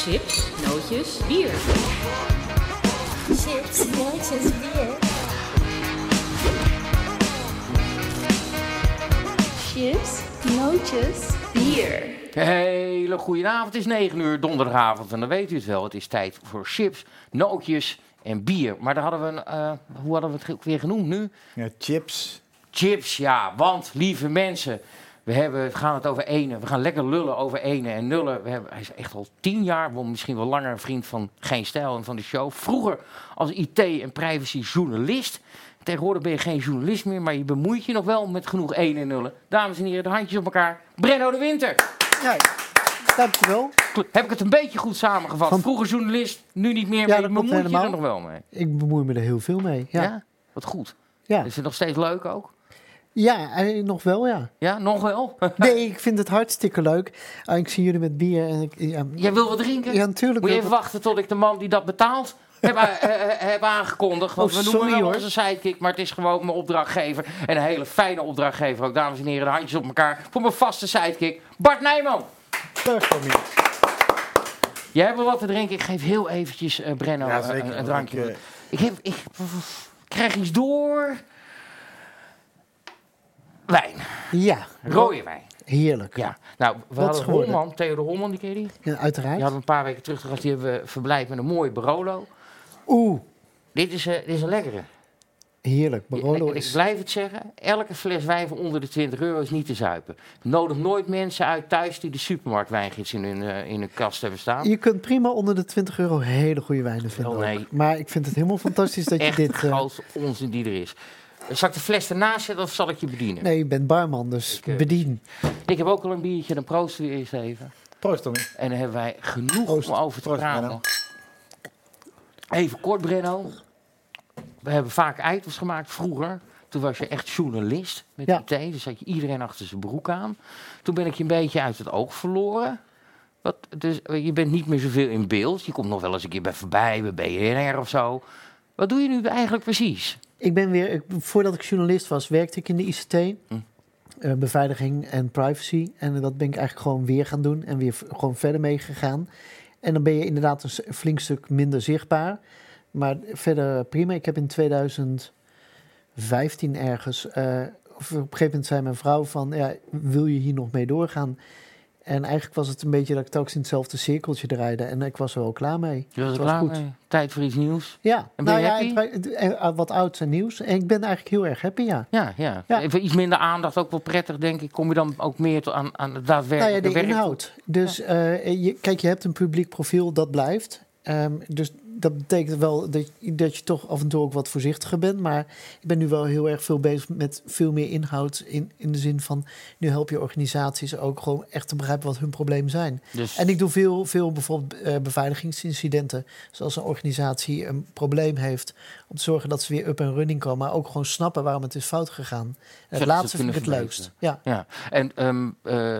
Chips, nootjes, bier. Chips, nootjes, bier. Chips, nootjes, bier. Hele goede avond. Het is 9 uur donderdagavond en dan weet u het wel. Het is tijd voor chips, nootjes en bier. Maar daar hadden we een, eh, hoe hadden we het ook weer genoemd nu? Ja, chips. Chips, ja. Want, lieve mensen, we, hebben, we gaan het over ene. We gaan lekker lullen over ene en nullen. We hebben, hij is echt al tien jaar, misschien wel langer, een vriend van Geen Stijl en van de show. Vroeger als IT- en privacy-journalist. Tegenwoordig ben je geen journalist meer, maar je bemoeit je nog wel met genoeg ene en nullen. Dames en heren, de handjes op elkaar. Brenno de Winter. Ja, dankjewel. Heb ik het een beetje goed samengevat? Van- Vroeger journalist, nu niet meer, Ja, maar je bemoeit je er nog wel mee. Ik bemoei me er heel veel mee. Ja? Ja, Wat goed. ja. Is het nog steeds leuk ook? Ja eh, nog wel, ja. Ja, nog wel? Nee, ik vind het hartstikke leuk. Ah, ik zie jullie met bier en ik, ja, Jij wil wat drinken? ja, natuurlijk. Moet je even wachten tot ik de man die dat betaalt heb, eh, eh, heb aangekondigd. Want Oh, we noemen sorry, hem hoor. onze sidekick, maar het is gewoon mijn opdrachtgever. En een hele fijne opdrachtgever ook. Dames en heren, de handjes op elkaar voor mijn vaste sidekick, Bart Nijman. Dag, Tommy. Jij hebt wel wat te drinken. Ik geef heel eventjes eh Brenno Ja, zeker. een, een drankje. Ik, Ik, heb, ik, krijg iets door. Wijn, Ja, rode wijn. heerlijk. Ja, nou, we Wat is hadden geworden? Holman, Theo de Holman, die je die? Ja, uiteraard. Die hadden een paar weken terug gehad. Die hebben we verblijd met een mooie Barolo. Oeh, Dit is, eh, dit is een lekkere. heerlijk. Barolo ik, blijf het zeggen, elke fles wijn van onder de 20 euro is niet te zuipen. Nodig nooit mensen uit thuis die de supermarktwijngids in hun, eh, in hun kast hebben staan. Je kunt prima onder de 20 euro hele goede wijnen vinden. Oh, nee. Maar ik vind het helemaal fantastisch dat je Echt dit... de eh, grootste onzin die er is. Zal ik de fles ernaast zetten of zal ik je bedienen? nee, je bent barman, dus Ik, eh, bedien. Ik heb ook al een biertje, dan proosten we eerst even. Proost, Tommy. En dan hebben wij genoeg Proost. om over te Proost, praten. Brenno. Even kort, Brenno. We hebben vaak items gemaakt vroeger. Toen was je echt journalist met Ja. IT. Dus had je iedereen achter zijn broek aan. Toen ben ik je een beetje uit het oog verloren. Wat, dus, je bent niet meer zoveel in beeld. Je komt nog wel eens een keer bij voorbij, bij BNR of zo. Wat doe je nu eigenlijk precies? Ik ben weer, ik- voordat ik journalist was, werkte ik in de ICT. Hm. eh, beveiliging en privacy. En dat ben ik eigenlijk gewoon weer gaan doen en weer gewoon verder meegegaan. En dan ben je inderdaad een flink stuk minder zichtbaar. Maar verder prima. Ik heb in 2015 ergens, eh, of op een gegeven moment zei mijn vrouw van, ja, wil je hier nog mee doorgaan? En eigenlijk was het een beetje dat ik telkens in hetzelfde cirkeltje draaide. En ik was er wel klaar mee. Je was Het was goed. mee? Tijd voor iets nieuws? Ja, En ben je nou ja, happy? het- het- eh, wat oud en nieuws. En ik ben eigenlijk heel erg happy, ja. Ja, ja. Ja. Even iets minder aandacht, ook wel prettig denk ik. Kom je dan ook meer aan, aan het Nou ja, daadwerkelijke de inhoud. Dus eh, je, kijk, je hebt een publiek profiel, dat blijft. Ehm, dus dat betekent wel dat, dat je toch af en toe ook wat voorzichtiger bent. Maar ik ben nu wel heel erg veel bezig met veel meer inhoud. In, in de zin van, nu help je organisaties ook gewoon echt te begrijpen wat hun problemen zijn. Dus, En ik doe veel, veel bijvoorbeeld eh, beveiligingsincidenten. Zoals een organisatie een probleem heeft om te zorgen dat ze weer up en running komen. Maar ook gewoon snappen waarom het is fout gegaan. En het laatste vind ik het leukst. Ja. Ja, en ehm, eh,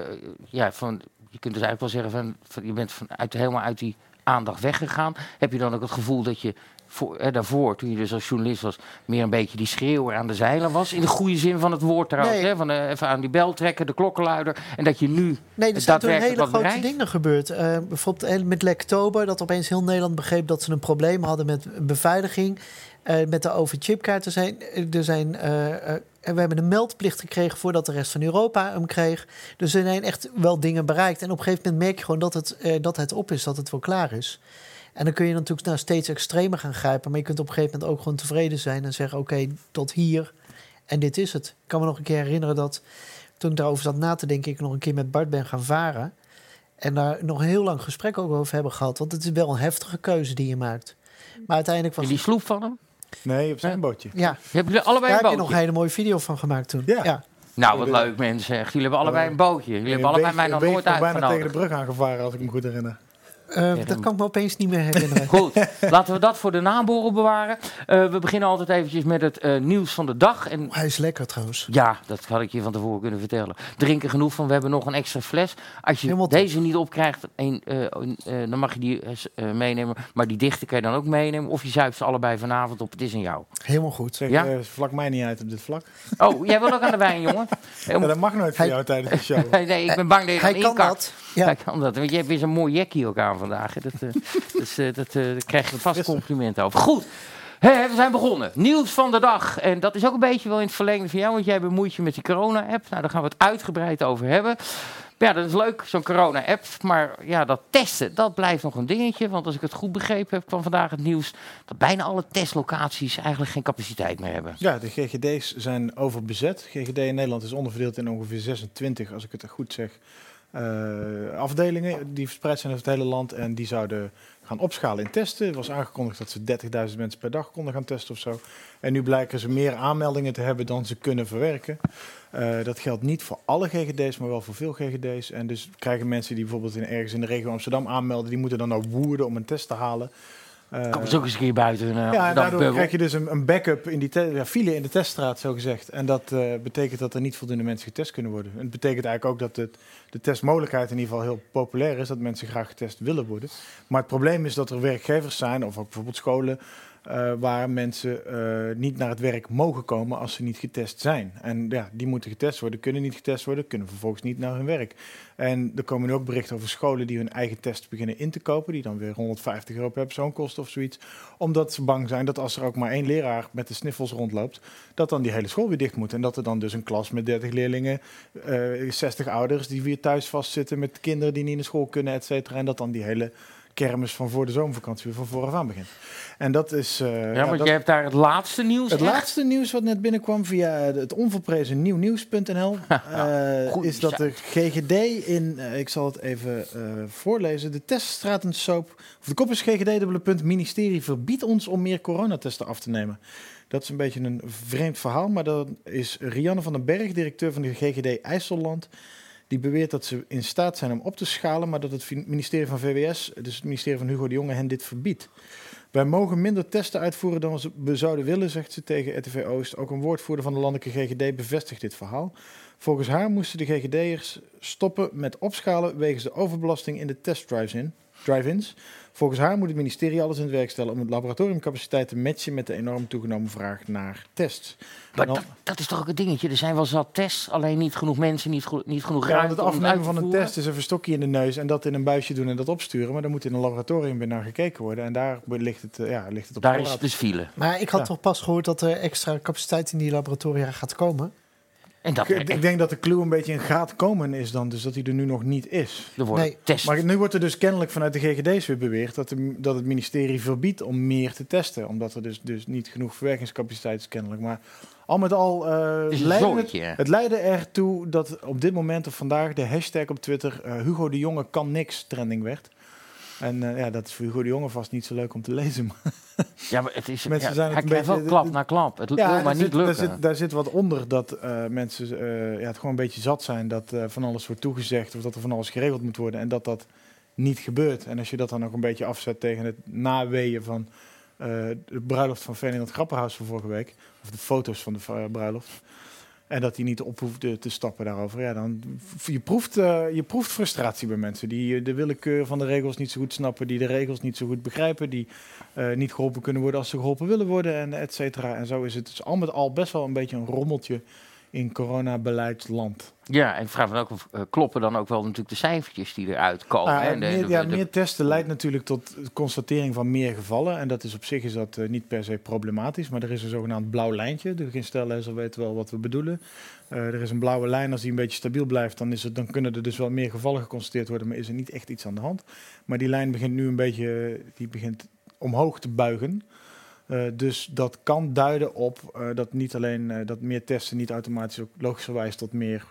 ja, van, je kunt dus eigenlijk wel zeggen van, van je bent van uit, helemaal uit die aandacht weggegaan. Heb je dan ook het gevoel dat je voor, daarvoor, toen je dus als journalist was, meer een beetje die schreeuwer aan de zeilen was? In de goede zin van het woord trouwens. Nee. Hè? Van eh, even aan die bel trekken, de klokkenluider. En dat je nu Nee, er zijn toen hele grote bereikt. dingen gebeurd. Eh, bijvoorbeeld eh, met Lektober, dat opeens heel Nederland begreep dat ze een probleem hadden met beveiliging. Eh, met de overchipkaart. Er zijn, er zijn, eh, eh, en we hebben een meldplicht gekregen voordat de rest van Europa hem kreeg. Dus er zijn echt wel dingen bereikt. En op een gegeven moment merk je gewoon dat het, eh, dat het op is, dat het wel klaar is. En dan kun je natuurlijk naar steeds extremer gaan grijpen. Maar je kunt op een gegeven moment ook gewoon tevreden zijn en zeggen: Oké, tot hier. En dit is het. Ik kan me nog een keer herinneren dat toen ik daarover zat na te denken, ik nog een keer met Bart ben gaan varen. En daar nog een heel lang gesprek ook over hebben gehad. Want het is wel een heftige keuze die je maakt. Maar uiteindelijk was die sloep van hem? Nee, op zijn bootje. Ja, Hebben jullie allebei daar een heb je nog bootje? een hele mooie video van gemaakt toen. Ja. Nou, wat leuk mensen. zeg. Jullie hebben allebei een bootje. Jullie hebben allebei mij nog nooit bijna tegen uitgenodigd. de brug aangevaren, als ik me goed herinner. Eh, dat kan ik me opeens niet meer herinneren. Goed, laten we dat voor de naboren bewaren. Eh, we beginnen altijd eventjes met het eh, nieuws van de dag. En Oh, hij is lekker trouwens. ja, dat had ik je van tevoren kunnen vertellen. Drink er genoeg van, we hebben nog een extra fles. Als je Helemaal top. deze niet opkrijgt, een, eh, eh, dan mag je die meenemen. Maar die dichte kan je dan ook meenemen. Of je zuipt ze allebei vanavond op, het is aan jou. Helemaal goed. Zeg, Ja? eh, vlak mij niet uit op dit vlak. Oh, jij wil ook aan de wijn, jongen? Ja, dat mag nooit voor Hij- jou tijdens de show. Nee, ik ben bang dat je Hij dan kan inkakt. dat. Ja. Kijk aan dat. Want je hebt weer zo'n mooi jackie ook aan vandaag. hè. Dat, eh, dus, eh, dat, eh, daar krijg je vast frisse. complimenten over. Goed. We zijn begonnen. Nieuws van de dag. En dat is ook een beetje wel in het verlengde van jou, want jij bemoeit je met die corona-app. Nou, daar gaan we het uitgebreid over hebben. Ja, dat is leuk, zo'n corona-app. Maar ja, dat testen, dat blijft nog een dingetje. Want als ik het goed begrepen heb van vandaag het nieuws... dat bijna alle testlocaties eigenlijk geen capaciteit meer hebben. Ja, de GGD's zijn overbezet. GGD in Nederland is onderverdeeld in ongeveer 26, als ik het goed zeg, eh, afdelingen die verspreid zijn over het hele land. En die zouden gaan opschalen in testen. Er was aangekondigd dat ze 30.000 mensen per dag konden gaan testen of zo. En nu blijken ze meer aanmeldingen te hebben dan ze kunnen verwerken. Eh, dat geldt niet voor alle GGD's, maar wel voor veel GGD's. En dus krijgen mensen die bijvoorbeeld in, ergens in de regio Amsterdam aanmelden, die moeten dan naar Woerden om een test te halen. Eh, Kom eens ook eens een keer buiten. Uh, ja, en daardoor bubbel. krijg je dus een, een backup in die te- ja, file in de teststraat, zo gezegd. En dat eh, betekent dat er niet voldoende mensen getest kunnen worden. En het betekent eigenlijk ook dat het, de testmogelijkheid in ieder geval heel populair is, dat mensen graag getest willen worden. Maar het probleem is dat er werkgevers zijn, of ook bijvoorbeeld scholen, eh, waar mensen eh, niet naar het werk mogen komen als ze niet getest zijn. En ja, die moeten getest worden, kunnen niet getest worden, kunnen vervolgens niet naar hun werk. En er komen nu ook berichten over scholen die hun eigen test beginnen in te kopen, die dan weer 150 euro per persoon kosten of zoiets. Omdat ze bang zijn dat als er ook maar één leraar met de sniffels rondloopt, dat dan die hele school weer dicht moet. En dat er dan dus een klas met 30 leerlingen, eh 60 ouders die weer thuis vastzitten met kinderen die niet naar school kunnen, et cetera. En dat dan die hele kermis van voor de zomervakantie weer van vooraf aan begint. En dat is... eh, Ja, want dat- jij hebt daar het laatste nieuws het echt? laatste nieuws wat net binnenkwam via het onverprezen nieuwnieuws.nl eh, is dat de GGD in, eh, ik zal het even voorlezen, de teststratensoap, of de kop is GGD, dubbele punt, ministerie verbiedt ons om meer coronatesten af te nemen. Dat is een beetje een vreemd verhaal, maar dat is Rianne van den Berg, directeur van de GGD IJsselland. Die beweert dat ze in staat zijn om op te schalen, maar dat het ministerie van VWS, dus het ministerie van Hugo de Jonge, hen dit verbiedt. Wij mogen minder testen uitvoeren dan we zouden willen, zegt ze tegen RTV Oost. Ook een woordvoerder van de landelijke GGD bevestigt dit verhaal. Volgens haar moesten de GGD'ers stoppen met opschalen wegens de overbelasting in de testdrive-in. Volgens haar moet het ministerie alles in het werk stellen om het laboratoriumcapaciteit te matchen met de enorm toegenomen vraag naar tests. Maar dan- dat, dat is toch ook het dingetje. Er zijn wel zat tests, alleen niet genoeg mensen, niet, genoeg Ja, ruimte het om het afnemen van een test is een stokje in de neus en dat in een buisje doen en dat opsturen. Maar dan moet in een laboratorium weer naar gekeken worden. En daar ligt het, eh, ja, ligt het op Daar is dus file. Maar ik had Ja. toch pas gehoord dat er extra capaciteit in die laboratoria gaat komen. En dat Ik, ik denk dat de clue een beetje een gaat komen is dan, dus dat hij er nu nog niet is. er worden Nee. Maar nu wordt er dus kennelijk vanuit de GGD's weer beweerd dat, de, dat het ministerie verbiedt om meer te testen. Omdat er dus, dus niet genoeg verwerkingscapaciteit is kennelijk. Maar al met al eh Het is een leidde het, het leidde ertoe dat op dit moment of vandaag de hashtag op Twitter eh, Hugo de Jonge kan niks trending werd. En eh, ja, dat is voor Hugo de Jonge vast niet zo leuk om te lezen. Maar Ja, maar het is, Mensen ja, zijn het hij een krijgt wel klap na klap. Het wil ja, maar niet zit, daar, lukken. zit, daar zit wat onder dat eh, mensen eh, ja, het gewoon een beetje zat zijn dat van alles wordt toegezegd of dat er van alles geregeld moet worden en dat dat niet gebeurt. En als je dat dan ook een beetje afzet tegen het naweeën van de bruiloft van Ferdinand Grapperhaus van vorige week, of de foto's van de bruiloft, en dat hij niet op hoefde te stappen daarover, ja, dan je proeft, eh, je proeft frustratie bij mensen die de willekeur van de regels niet zo goed snappen, die de regels niet zo goed begrijpen, die eh, niet geholpen kunnen worden als ze geholpen willen worden, en et cetera. En zo is het dus al met al best wel een beetje een rommeltje in coronabeleidsland. Ja, en ik vraag me ook of eh, kloppen dan ook wel natuurlijk de cijfertjes die eruit komen. Ah, hè? Meer, de- ja, de- meer testen leidt natuurlijk tot constatering van meer gevallen. En dat is op zich is dat, eh, niet per se problematisch. Maar er is een zogenaamd blauw lijntje. De beginstellezer weet wel wat we bedoelen. Eh, er is een blauwe lijn. Als die een beetje stabiel blijft, dan, is het, dan kunnen er dus wel meer gevallen geconstateerd worden. Maar is er niet echt iets aan de hand. Maar die lijn begint nu een beetje die begint omhoog te buigen. Eh, dus dat kan duiden op eh, dat niet alleen eh, dat meer testen niet automatisch ook logischerwijs tot meer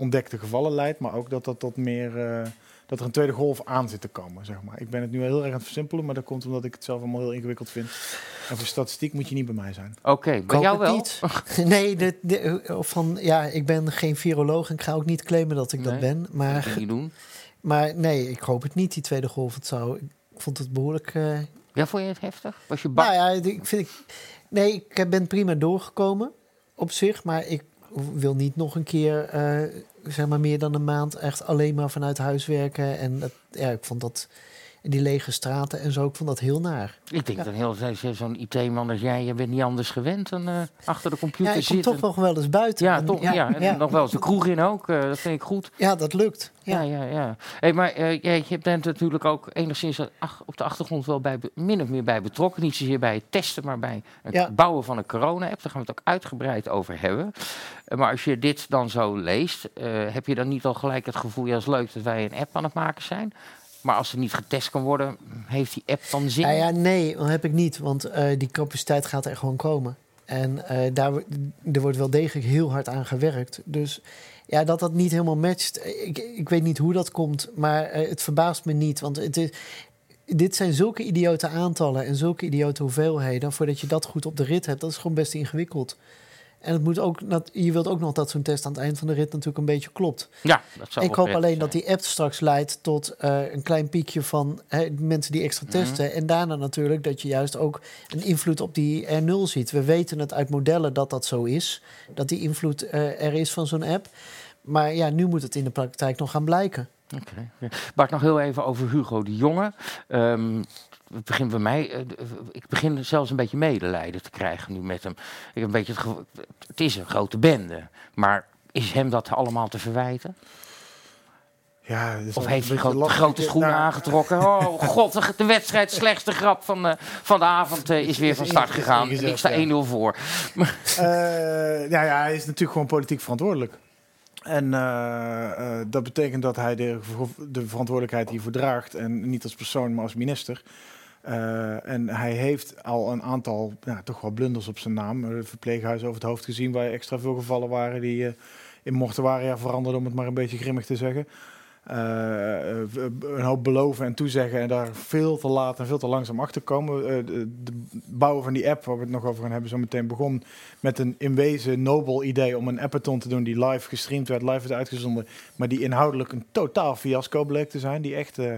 ontdekte gevallen leidt, maar ook dat dat tot meer eh, dat er een tweede golf aan zit te komen, zeg maar. Ik ben het nu heel erg aan het versimpelen, maar dat komt omdat ik het zelf allemaal heel ingewikkeld vind. En voor statistiek moet je niet bij mij zijn. Oké, bij jou het wel? niet. nee, de, van, ja, ik ben geen viroloog en ik ga ook niet claimen dat ik dat ben. Dat Maar, je niet doen. maar nee, ik hoop het niet, die tweede golf. Het zou, ik vond het behoorlijk... Ja, vond je het heftig? Was je bang? nou ja, ik vind... Nee, ik ben prima doorgekomen op zich. Maar ik wil niet nog een keer, eh, zeg maar meer dan een maand... echt alleen maar vanuit huis werken. En ja, ik vond dat... En die lege straten en zo. Ik vond dat heel naar. Ik denk Ja. dan heel zo- zo'n IT-man als jij, je bent niet anders gewend dan eh, achter de computer Ja, ik kom zitten. toch nog wel eens buiten. ja, En- toch. Ja, en nog wel eens de kroeg in ook. eh, dat vind ik goed. Ja, dat lukt. Ja, Ja. ja. Hey, maar eh, jij, je bent natuurlijk ook enigszins ach- op de achtergrond wel bij, min of meer bij betrokken. Niet zozeer bij het testen, maar bij het bouwen van een corona-app. Daar gaan we het ook uitgebreid over hebben. Maar als je dit dan zo leest, heb je dan niet al gelijk het gevoel, ja, is leuk dat wij een app aan het maken zijn. Maar als er niet getest kan worden, heeft die app dan zin? Ja, ja, nee, dat heb ik niet. Want eh, die capaciteit gaat er gewoon komen. En eh, daar, er wordt wel degelijk heel hard aan gewerkt. Dus ja, dat dat niet helemaal matcht. eh, Ik, ik weet niet hoe dat komt, maar het verbaast me niet. Want het is, dit zijn zulke idiote aantallen en zulke idiote hoeveelheden. Voordat je dat goed op de rit hebt, dat is gewoon best ingewikkeld. En het moet ook, dat, je wilt ook nog dat zo'n test aan het eind van de rit natuurlijk een beetje klopt. Ja, dat zou Ik hoop alleen dat die app straks leidt tot eh, een klein piekje van hè, mensen die extra Mhm. testen. En daarna natuurlijk dat je juist ook een invloed op die R0 ziet. We weten het uit modellen dat dat zo is. Dat die invloed eh, er is van zo'n app. Maar ja, nu moet het in de praktijk nog gaan blijken. Oké. ja. Bart, nog heel even over Hugo de Jonge. Ehm, het begint bij mij, eh, d- ik begin zelfs een beetje medelijden te krijgen nu met hem. Ik heb een beetje het, gevo- het is een grote bende, maar is hem dat allemaal te verwijten? Ja, Of heeft hij grote, lastig. grote schoenen Nou, aangetrokken? Oh god, de, de wedstrijd, slechtste grap van de, van de avond eh, is weer van start gegaan. En ik sta ingezet, 1-0 voor. Eh, ja, ja, hij is natuurlijk gewoon politiek verantwoordelijk. En eh, eh, dat betekent dat hij de, de verantwoordelijkheid hiervoor draagt. En niet als persoon, maar als minister. Eh, en hij heeft al een aantal ja, toch wel blunders op zijn naam. Het verpleeghuis over het hoofd gezien, waar extra veel gevallen waren die eh, in mortuaria veranderden, om het maar een beetje grimmig te zeggen. Eh, eh, een hoop beloven en toezeggen en daar veel te laat en veel te langzaam achter komen. Eh, de, bouwen van die app, waar we het nog over gaan hebben, zo meteen begon met een in wezen nobel idee om een appathon te doen die live gestreamd werd, live werd uitgezonden, maar die inhoudelijk een totaal fiasco bleek te zijn, die echt eh,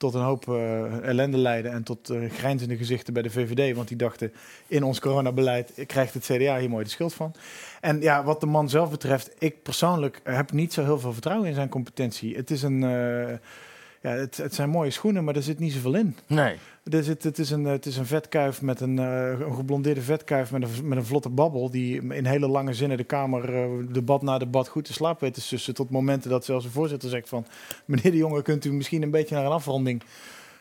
tot een hoop eh, ellende leidde en tot eh, grijnzende gezichten bij de VVD, want die dachten in ons coronabeleid krijgt het CDA hier mooi de schuld van. En ja, wat de man zelf betreft, ik persoonlijk heb niet zo heel veel vertrouwen in zijn competentie. Het is een, eh, ja, het, het zijn mooie schoenen, maar er zit niet zoveel in. Nee. Er zit, het, is een, het is een vetkuif met een, eh, een geblondeerde vetkuif met een, met een vlotte babbel. Die in hele lange zinnen de Kamer eh, debat na debat goed te slaap weet te sussen. Tot momenten dat zelfs de voorzitter zegt van... Meneer de Jonge, kunt u misschien een beetje naar een afronding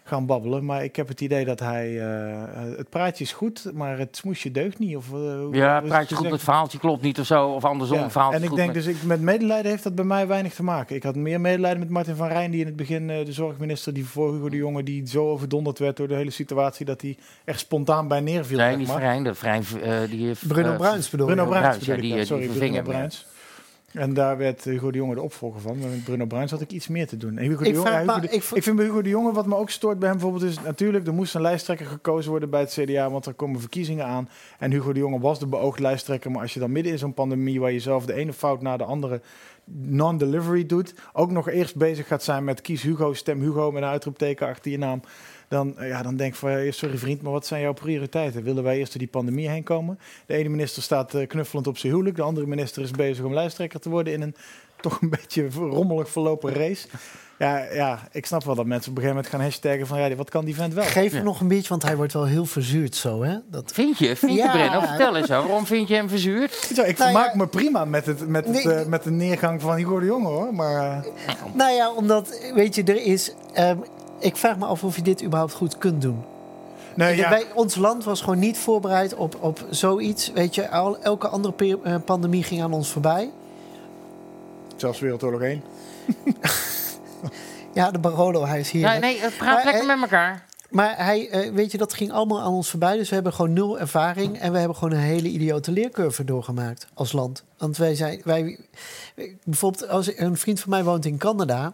gaan babbelen. Maar ik heb het idee dat hij... eh, het praatje is goed, maar het smoesje deugt niet. Of, eh, Ja, het je te goed, het verhaaltje klopt niet of zo. Of andersom, Ja, het verhaaltje en ik goed denk met- dus, ik, met medelijden heeft dat bij mij weinig te maken. Ik had meer medelijden met Martin van Rijn, die in het begin eh, de zorgminister, die voor Hugo de Jonge, die zo overdonderd werd door de hele situatie, dat hij echt spontaan bij neerviel. Nee, zeg niet. Vrijn, de Vrijn, eh, die heeft... Bruno Bruins bedoel Bruno? Bruins Bruins, bedoel ja, ik, die, sorry, die Bruno Bruins. En daar werd Hugo de Jonge de opvolger van. Maar met Bruno Bruins had ik iets meer te doen. En Hugo de Ik Jonge, vraag ja, Hugo de- ik vind bij Hugo de Jonge, wat me ook stoort bij hem bijvoorbeeld, is natuurlijk, er moest een lijsttrekker gekozen worden bij het CDA, want er komen verkiezingen aan. En Hugo de Jonge was de beoogd lijsttrekker, maar als je dan midden in zo'n pandemie, waar je zelf de ene fout na de andere non-delivery doet, ook nog eerst bezig gaat zijn met kies Hugo, stem Hugo met een uitroepteken achter je naam. Dan, eh, ja, dan denk ik van, sorry vriend, maar wat zijn jouw prioriteiten? Willen wij eerst door die pandemie heen komen? De ene minister staat eh, knuffelend op zijn huwelijk. De andere minister is bezig om lijsttrekker te worden in een toch een beetje rommelig verlopen race. Ja, ja, ik snap wel dat mensen op een gegeven moment gaan hashtaggen van, ja, wat kan die vent wel? Geef hem Ja. nog een beetje, want hij wordt wel heel verzuurd zo, hè? Dat... Vind je? Vind je, Ja. Brenno? Vertel eens, waarom vind je hem verzuurd? Zo, ik Nou vermaak ja, me prima met, het, met, het, Nee. eh, met de neergang van Hugo de Jonge, hoor. Maar Nou ja, omdat, weet je, er is... ehm, ik vraag me af of je dit überhaupt goed kunt doen. nee, ja, Wij, ons land was gewoon niet voorbereid op, op zoiets. Weet je, al, elke andere eh, pandemie ging aan ons voorbij. zelfs Wereldoorlog 1. Ja, de Barolo, hij is hier. Hè. nee, eh, praat Maar, lekker eh, met elkaar. Maar hij, eh, weet je, dat ging allemaal aan ons voorbij. Dus we hebben gewoon nul ervaring. En we hebben gewoon een hele idiote leercurve doorgemaakt als land. Want wij zijn, wij, bijvoorbeeld, als een vriend van mij woont in Canada.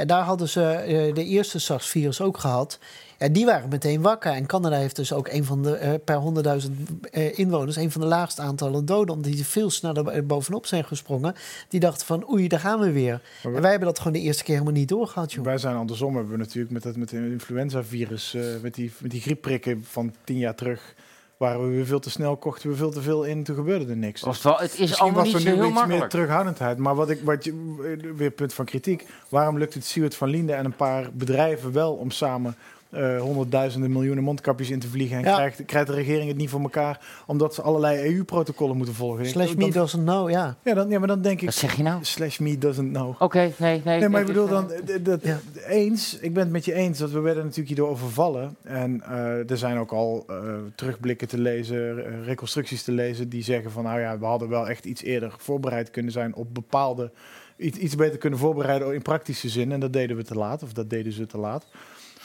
Ja, daar hadden ze eh, de eerste SARS-virus ook gehad. Ja, die waren meteen wakker. En Canada heeft dus ook een van de, eh, per 100.000 eh, inwoners, een van de laagste aantallen doden. Omdat die veel sneller bovenop zijn gesprongen. Die dachten van, oei, daar gaan we weer. We- En wij hebben dat gewoon de eerste keer helemaal niet doorgehad, joh. Wij zijn andersom, hebben we natuurlijk met het met het influenza-virus, met, die, met die griepprikken van tien jaar terug, waren we weer veel te snel, kochten we veel te veel in, toen gebeurde er niks. Was het, wel, het is Misschien allemaal was niet er zo nu heel iets meer terughoudendheid. Maar wat ik, wat je, weer punt van kritiek. Waarom lukt het Siewert van Linden en een paar bedrijven wel om samen eh, honderdduizenden miljoenen mondkapjes in te vliegen? En Ja. krijgt, krijgt de regering het niet voor elkaar omdat ze allerlei EU-protocollen moeten volgen? Slash Dan- me doesn't know, ja. ja, dan, ja, maar dan denk ik. Wat zeg je nou? Slash me doesn't know. Oké, nee, nee. Nee, maar ik bedoel dan, eh, eh, dat, Ja. eens, ik ben het met je eens, dat we werden natuurlijk hierdoor overvallen. En eh, er zijn ook al eh, terugblikken te lezen, reconstructies te lezen, die zeggen van, nou ja, we hadden wel echt iets eerder voorbereid kunnen zijn op bepaalde, iets, iets beter kunnen voorbereiden in praktische zin. En dat deden we te laat, of dat deden ze te laat.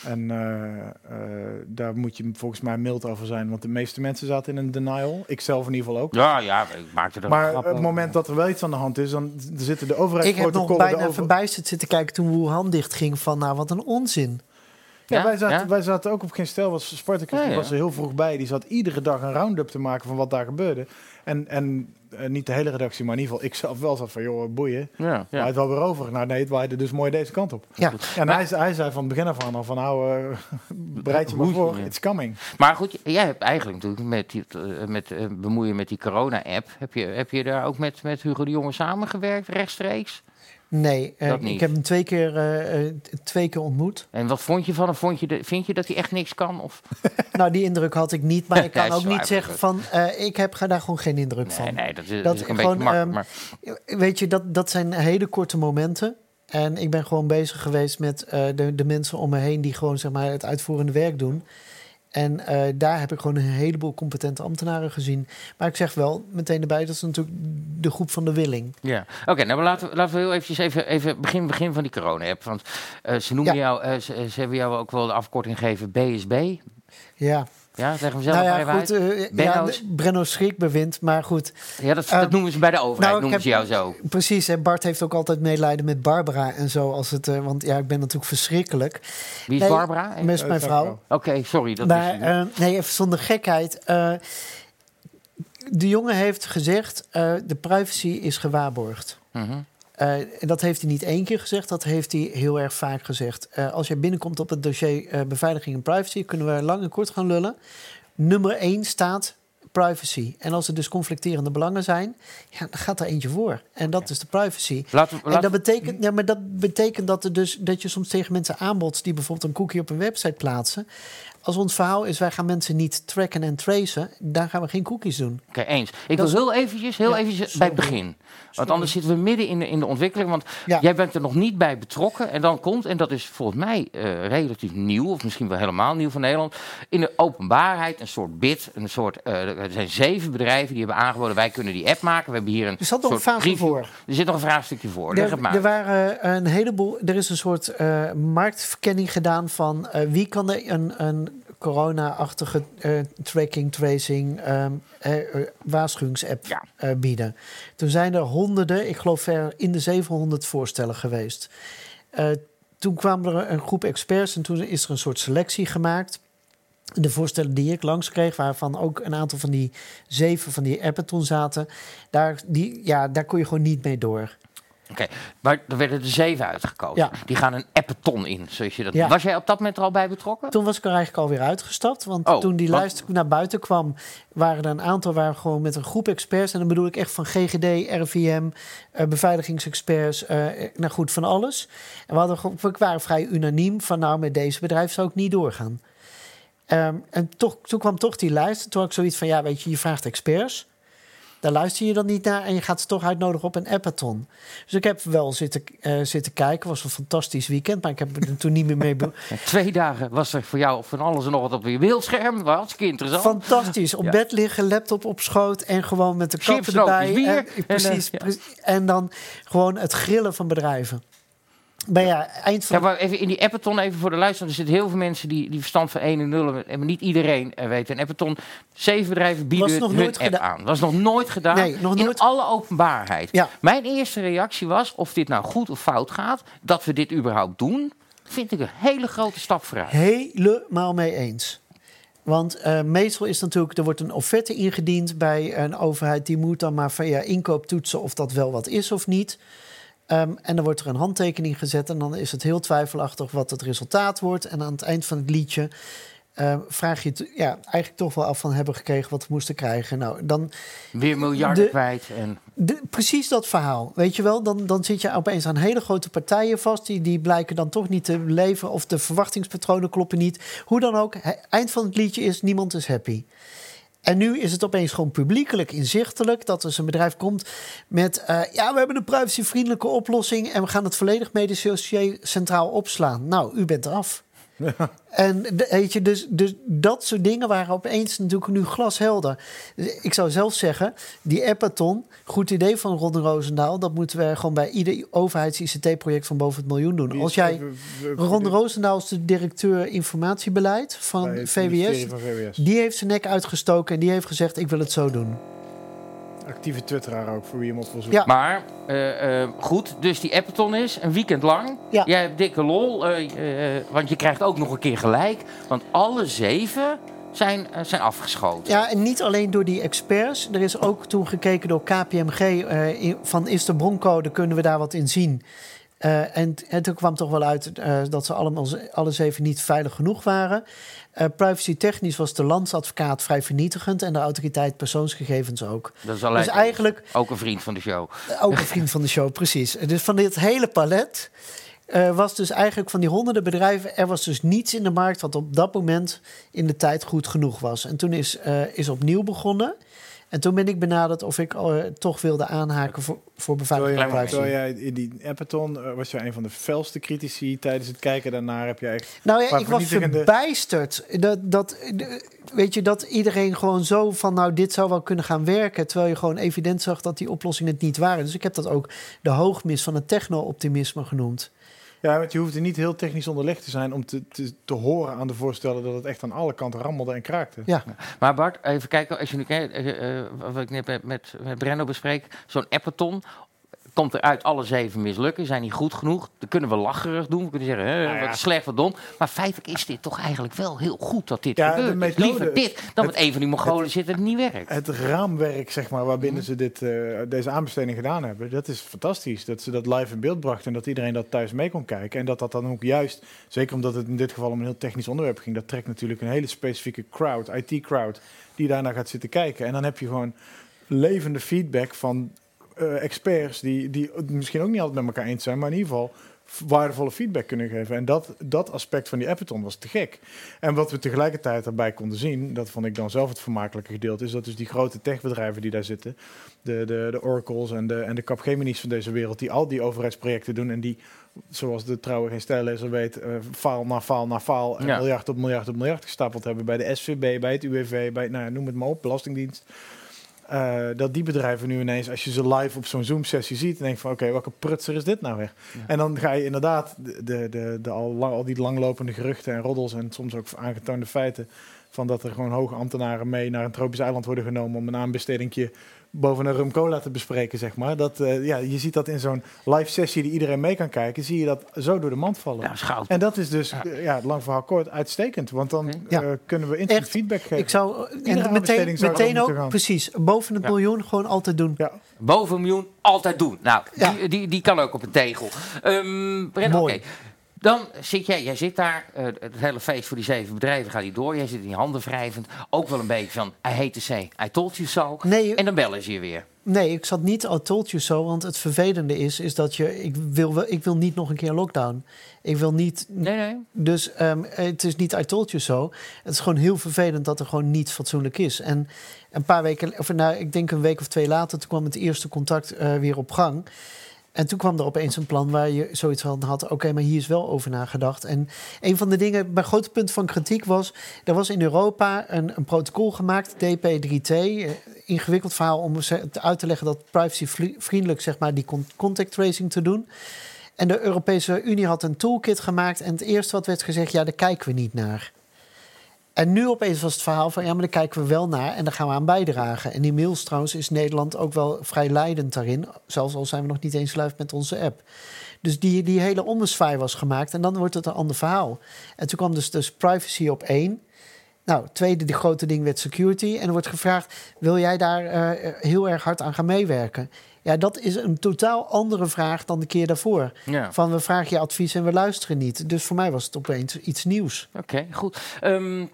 En eh, eh, daar moet je volgens mij mild over zijn, want de meeste mensen zaten in een denial. Ik zelf in ieder geval ook. Ja, ja, ik maakte er Maar op het over. moment dat er wel iets aan de hand is, dan zitten de Ik heb nog bijna erover- verbijsterd zitten kijken toen Wuhan dicht ging van, nou, wat een onzin. Ja, Ja? wij, zaten, Ja? wij zaten ook op geen stel. Was Spartacus Ja, die ja. was er heel vroeg bij. Die zat iedere dag een round-up te maken van wat daar gebeurde. En, en eh, niet de hele redactie, maar in ieder geval ik zelf wel zat van, joh, boeien. Ja, Ja. ja. het wel weer over. Nou nee, het waaide dus mooi deze kant op. Ja, Ja, en hij, hij zei van het begin af aan al van, nou, eh, bereid je maar voor, it's coming. Maar goed, jij hebt eigenlijk natuurlijk met, die, eh, met bemoeien met die corona-app. Heb je, heb je daar ook met, met Hugo de Jonge samengewerkt, rechtstreeks? Nee, eh, ik heb hem twee keer, eh, eh, twee keer ontmoet. En wat vond je van hem? Vond je de, vind je dat hij echt niks kan? Of? Nou, die indruk had ik niet, maar ik kan ook niet zeggen van, ik heb daar gewoon geen indruk Nee, van. nee, dat is, Dat is een gewoon, beetje makkelijk. ehm, maar Weet je, dat, dat zijn hele korte momenten. En ik ben gewoon bezig geweest met de, de mensen om me heen die gewoon zeg maar, het uitvoerende werk doen. En eh, daar heb ik gewoon een heleboel competente ambtenaren gezien. Maar ik zeg wel meteen erbij, dat is natuurlijk de groep van de willing. Ja, oké, nou laten we, laten we heel eventjes even, even begin, begin van die corona-app. Want eh, ze noemen Ja. jou, eh, ze, ze hebben jou ook wel de afkorting gegeven BSB. Ja, Ja, zeg hem zelf nou ja, even goed. uit. eh, ja, Brenno Schrikbewind, maar goed. Ja, dat, eh, dat noemen ze bij de overheid, nou, noemen ze jou zo. Precies, en Bart heeft ook altijd medelijden met Barbara en zo. Als het, eh, want ja, ik ben natuurlijk verschrikkelijk. Wie is Nee, Barbara? Oké, mijn vrouw. sorry. Dat Maar is, eh, nee, even zonder gekheid. eh, de jongen heeft gezegd, eh, de privacy is gewaarborgd. Mhm. Eh, en dat heeft hij niet één keer gezegd, dat heeft hij heel erg vaak gezegd. Eh, als je binnenkomt op het dossier eh, beveiliging en privacy, kunnen we lang en kort gaan lullen. Nummer één staat privacy. En als er dus conflicterende belangen zijn, ja, dan gaat er eentje voor. En dat is de privacy. Laten En dat betekent, ja, maar dat betekent dat, er dus, dat je soms tegen mensen aanbodst die bijvoorbeeld een cookie op een website plaatsen. Als ons verhaal is, wij gaan mensen niet tracken en tracen, dan gaan we geen cookies doen. Oké, eens. Ik Dat wil heel eventjes, heel Ja, eventjes sorry. bij het begin. Want anders zitten we midden in de, in de ontwikkeling. Want Ja. jij bent er nog niet bij betrokken. En dan komt, en dat is volgens mij eh, relatief nieuw, of misschien wel helemaal nieuw van Nederland. In de openbaarheid een soort bid. Een soort, eh, er zijn zeven bedrijven die hebben aangeboden: wij kunnen die app maken. We hebben hier een. Er zat nog een preview. voor. Er zit nog een vraagstukje voor. Leg het Er, maar. er waren een heleboel. Er is een soort eh, marktverkenning gedaan van wie kan er een, een corona-achtige eh, tracking, tracing, eh, eh, waarschuwingsapp Ja. bieden. Toen zijn er honderden, ik geloof ver in de 700 voorstellen geweest. Toen kwam er een groep experts en toen is er een soort selectie gemaakt. De voorstellen die ik langs kreeg, waarvan ook een aantal van die zeven van die appen toen zaten, daar, die, ja, daar kon je gewoon niet mee door. Oké, maar er werden er zeven uitgekozen. Ja. Die gaan een appeton in, zoals je dat Ja. Was jij op dat moment er al bij betrokken? Toen was ik er eigenlijk alweer uitgestapt. Want Oh, toen die wat- lijst naar buiten kwam, waren er een aantal waar gewoon met een groep experts. En dan bedoel ik echt van GGD, RVM, eh, beveiligingsexperts, eh, nou goed, van alles. En we, hadden, gewoon- we waren vrij unaniem van nou, met deze bedrijf zou ik niet doorgaan. Ehm, en toch, toen kwam toch die lijst. Toen had ik zoiets van, ja, weet je, je vraagt experts. Daar luister je dan niet naar en je gaat ze toch uitnodigen op een appathon. Dus ik heb wel zitten, eh, zitten kijken. was een fantastisch weekend, maar ik heb er toen niet meer mee... En twee dagen was er voor jou van alles en nog wat op je beeldscherm. Dat was hartstikke interessant. Fantastisch. Op Ja. bed liggen, laptop op schoot en gewoon met de katten erbij. En, En, precies, eh, ja. precies. En dan gewoon het grillen van bedrijven. Maar ja, eind van... Ja, maar even in die appeton, even voor de luisteraar. Er zitten heel veel mensen die, die verstand van 1 en 0 hebben. Maar niet iedereen eh, weet. Een appeton, zeven bedrijven bieden Was nog hun nooit app gedaan. aan. was nog nooit gedaan. Nee, nog in nooit. alle openbaarheid. Ja. Mijn eerste reactie was, of dit nou goed of fout gaat, dat we dit überhaupt doen, vind ik een hele grote stap vooruit. Helemaal mee eens. Want eh, meestal is natuurlijk, er wordt een offerte ingediend bij een overheid. Die moet dan maar via inkoop toetsen of dat wel wat is of niet. Ehm, en dan wordt er een handtekening gezet en dan is het heel twijfelachtig wat het resultaat wordt. En aan het eind van het liedje eh, vraag je ja, eigenlijk toch wel af van hebben gekregen wat we moesten krijgen. Nou, dan Weer miljarden De- kwijt. En, de, precies dat verhaal. Weet je wel, dan, dan zit je opeens aan hele grote partijen vast. Die, die blijken dan toch niet te leveren. Of de verwachtingspatronen kloppen niet. Hoe dan ook, he- eind van het liedje is niemand is happy. En nu is het opeens gewoon publiekelijk inzichtelijk dat er zo'n bedrijf komt met... eh, ja, we hebben een privacyvriendelijke oplossing... en we gaan het volledig medisch dossier centraal opslaan. Nou, u bent eraf. En weet je, dus, dus dat soort dingen waren opeens natuurlijk nu glashelder. Dus Ik zou zelf zeggen, die Appathon, goed idee van Ron Roosendaal... dat moeten we gewoon bij ieder overheids-ICT-project van boven het miljoen doen. Als jij... Ron Roosendaal is de directeur informatiebeleid van VWS. Van VWS. Die heeft zijn nek uitgestoken en die heeft gezegd: Ik wil het zo doen. Actieve twitteraar ook, voor wie hem op wil zoeken. Ja. Maar eh, eh, goed, dus die Appeton is een weekend lang. Ja. Jij hebt dikke lol, eh, eh, want je krijgt ook nog een keer gelijk. Want alle zeven zijn, zijn afgeschoten. Ja, en niet alleen door die experts. Er is ook toen gekeken door KPMG eh, in- van is de broncode, kunnen we daar wat in zien? Eh, en, en toen kwam toch wel uit eh, dat ze allemaal, alle zeven niet veilig genoeg waren. Eh privacy technisch was de landsadvocaat vrij vernietigend en de autoriteit persoonsgegevens ook. Dat is alleen Dus eigenlijk ook een vriend van de show. Ook een vriend van de show, precies. Dus van dit hele palet eh, was dus eigenlijk van die honderden bedrijven... er was dus niets in de markt wat op dat moment in de tijd goed genoeg was. En toen is, eh, is opnieuw begonnen. En toen ben ik benaderd of ik eh, toch wilde aanhaken voor, voor beveiliging jij, privacy. jij in die Appathon eh, was je een van de felste critici tijdens het kijken. Daarna heb je echt... Nou ja, ik was verbijsterd. Dat, dat, weet je, dat iedereen gewoon zo van... nou, dit zou wel kunnen gaan werken... terwijl je gewoon evident zag dat die oplossingen het niet waren. Dus ik heb dat ook de hoogmis van het techno-optimisme genoemd. Ja, want je hoeft er niet heel technisch onderlegd te zijn om te, te, te horen aan de voorstellen dat het echt aan alle kanten rammelde en kraakte. Ja. Maar Bart, even kijken, als je nu kijkt, eh, eh, wat ik net met, met, met Brenno bespreek, zo'n Appeton komt er uit alle zeven mislukken, zijn niet goed genoeg. Dan kunnen we lacherig doen, we kunnen zeggen, hè, Nou ja. wat slecht, wat dom. Maar feitelijk is dit toch eigenlijk wel heel goed dat dit Ja, gebeurt. Dus methode- Liever dit dan met een van die Mongolen zit het niet werkt. Het raamwerk, zeg maar, waarbinnen Mhm. ze dit, eh, deze aanbesteding gedaan hebben, dat is fantastisch. Dat ze dat live in beeld brachten en dat iedereen dat thuis mee kon kijken. En dat dat dan ook juist, zeker omdat het in dit geval om een heel technisch onderwerp ging, dat trekt natuurlijk een hele specifieke crowd, IT-crowd, die daarna gaat zitten kijken. En dan heb je gewoon levende feedback van eh, experts die, die het misschien ook niet altijd met elkaar eens zijn, maar in ieder geval waardevolle feedback kunnen geven. En dat, dat aspect van die Appeton was te gek. En wat we tegelijkertijd daarbij konden zien, dat vond ik dan zelf het vermakelijke gedeelte, is dat dus die grote techbedrijven die daar zitten, de, de, de Oracles en de, en de Capgemini's van deze wereld, die al die overheidsprojecten doen en die, zoals de trouwe geen stijllezer weet, eh, faal na faal na faal, en Ja. miljard op miljard op miljard gestapeld hebben bij de SVB, bij het UWV, bij, nou, ja, noem het maar op, Belastingdienst. Eh, dat die bedrijven nu ineens, als je ze live op zo'n Zoom-sessie ziet, denk van oké, welke prutser is dit nou weer? En dan ga je inderdaad de, de, de, de al, lang, al die langlopende geruchten en roddels en soms ook aangetoonde feiten van dat er gewoon hoge ambtenaren mee naar een tropisch eiland worden genomen om een aanbestedingje boven een rum cola te bespreken, zeg maar. Dat, eh, ja, je ziet dat in zo'n live sessie die iedereen mee kan kijken, zie je dat zo door de mand vallen. Ja, schout. En dat is dus, Ja. het lang verhaal kort, uitstekend. Want dan Ja. eh, kunnen we instant Echt, feedback geven. Ik zou en meteen, zou meteen ook, gaan. precies, boven het Ja. miljoen gewoon altijd doen. ja, Boven een miljoen, altijd doen. Nou, Ja. die, die, die kan ook op een tegel. Ehm Brenno, Mooi. oké. Dan zit jij, jij zit daar, eh, het hele feest voor die zeven bedrijven gaat niet door. Jij zit in je handen wrijvend. Ook wel een beetje van, I hate to say, I told you so. Nee, En dan bellen ze je weer. nee, ik zat niet al told you so, want het vervelende is, is dat je, ik wil, ik wil niet nog een keer lockdown. Ik wil niet, Nee, nee. dus ehm, het is niet I told you so. Het is gewoon heel vervelend dat er gewoon niets fatsoenlijk is. En een paar weken, of nou, ik denk een week of twee later, toen kwam het eerste contact eh, weer op gang. En toen kwam er opeens een plan waar je zoiets van had: oké, maar hier is wel over nagedacht. En een van de dingen, mijn grote punt van kritiek was: er was in Europa een, een protocol gemaakt, DP3T. eh, ingewikkeld verhaal om uit te leggen dat privacyvriendelijk, zeg maar, die con- contact tracing te doen. En de Europese Unie had een toolkit gemaakt. En het eerste wat werd gezegd: ja, daar kijken we niet naar. En nu opeens was het verhaal van ja, maar daar kijken we wel naar en daar gaan we aan bijdragen. En inmiddels trouwens is Nederland ook wel vrij leidend daarin. Zelfs al zijn we nog niet eens live met onze app. Dus die, die hele ommezwaai was gemaakt en dan wordt het een ander verhaal. En toen kwam dus, dus privacy op één. Nou, tweede, de grote ding werd security. En er wordt gevraagd, wil jij daar eh, heel erg hard aan gaan meewerken? Ja, dat is een totaal andere vraag dan de keer daarvoor. Ja. Van we vragen je advies en we luisteren niet. Dus voor mij was het opeens iets nieuws. Oké, goed. Ehm,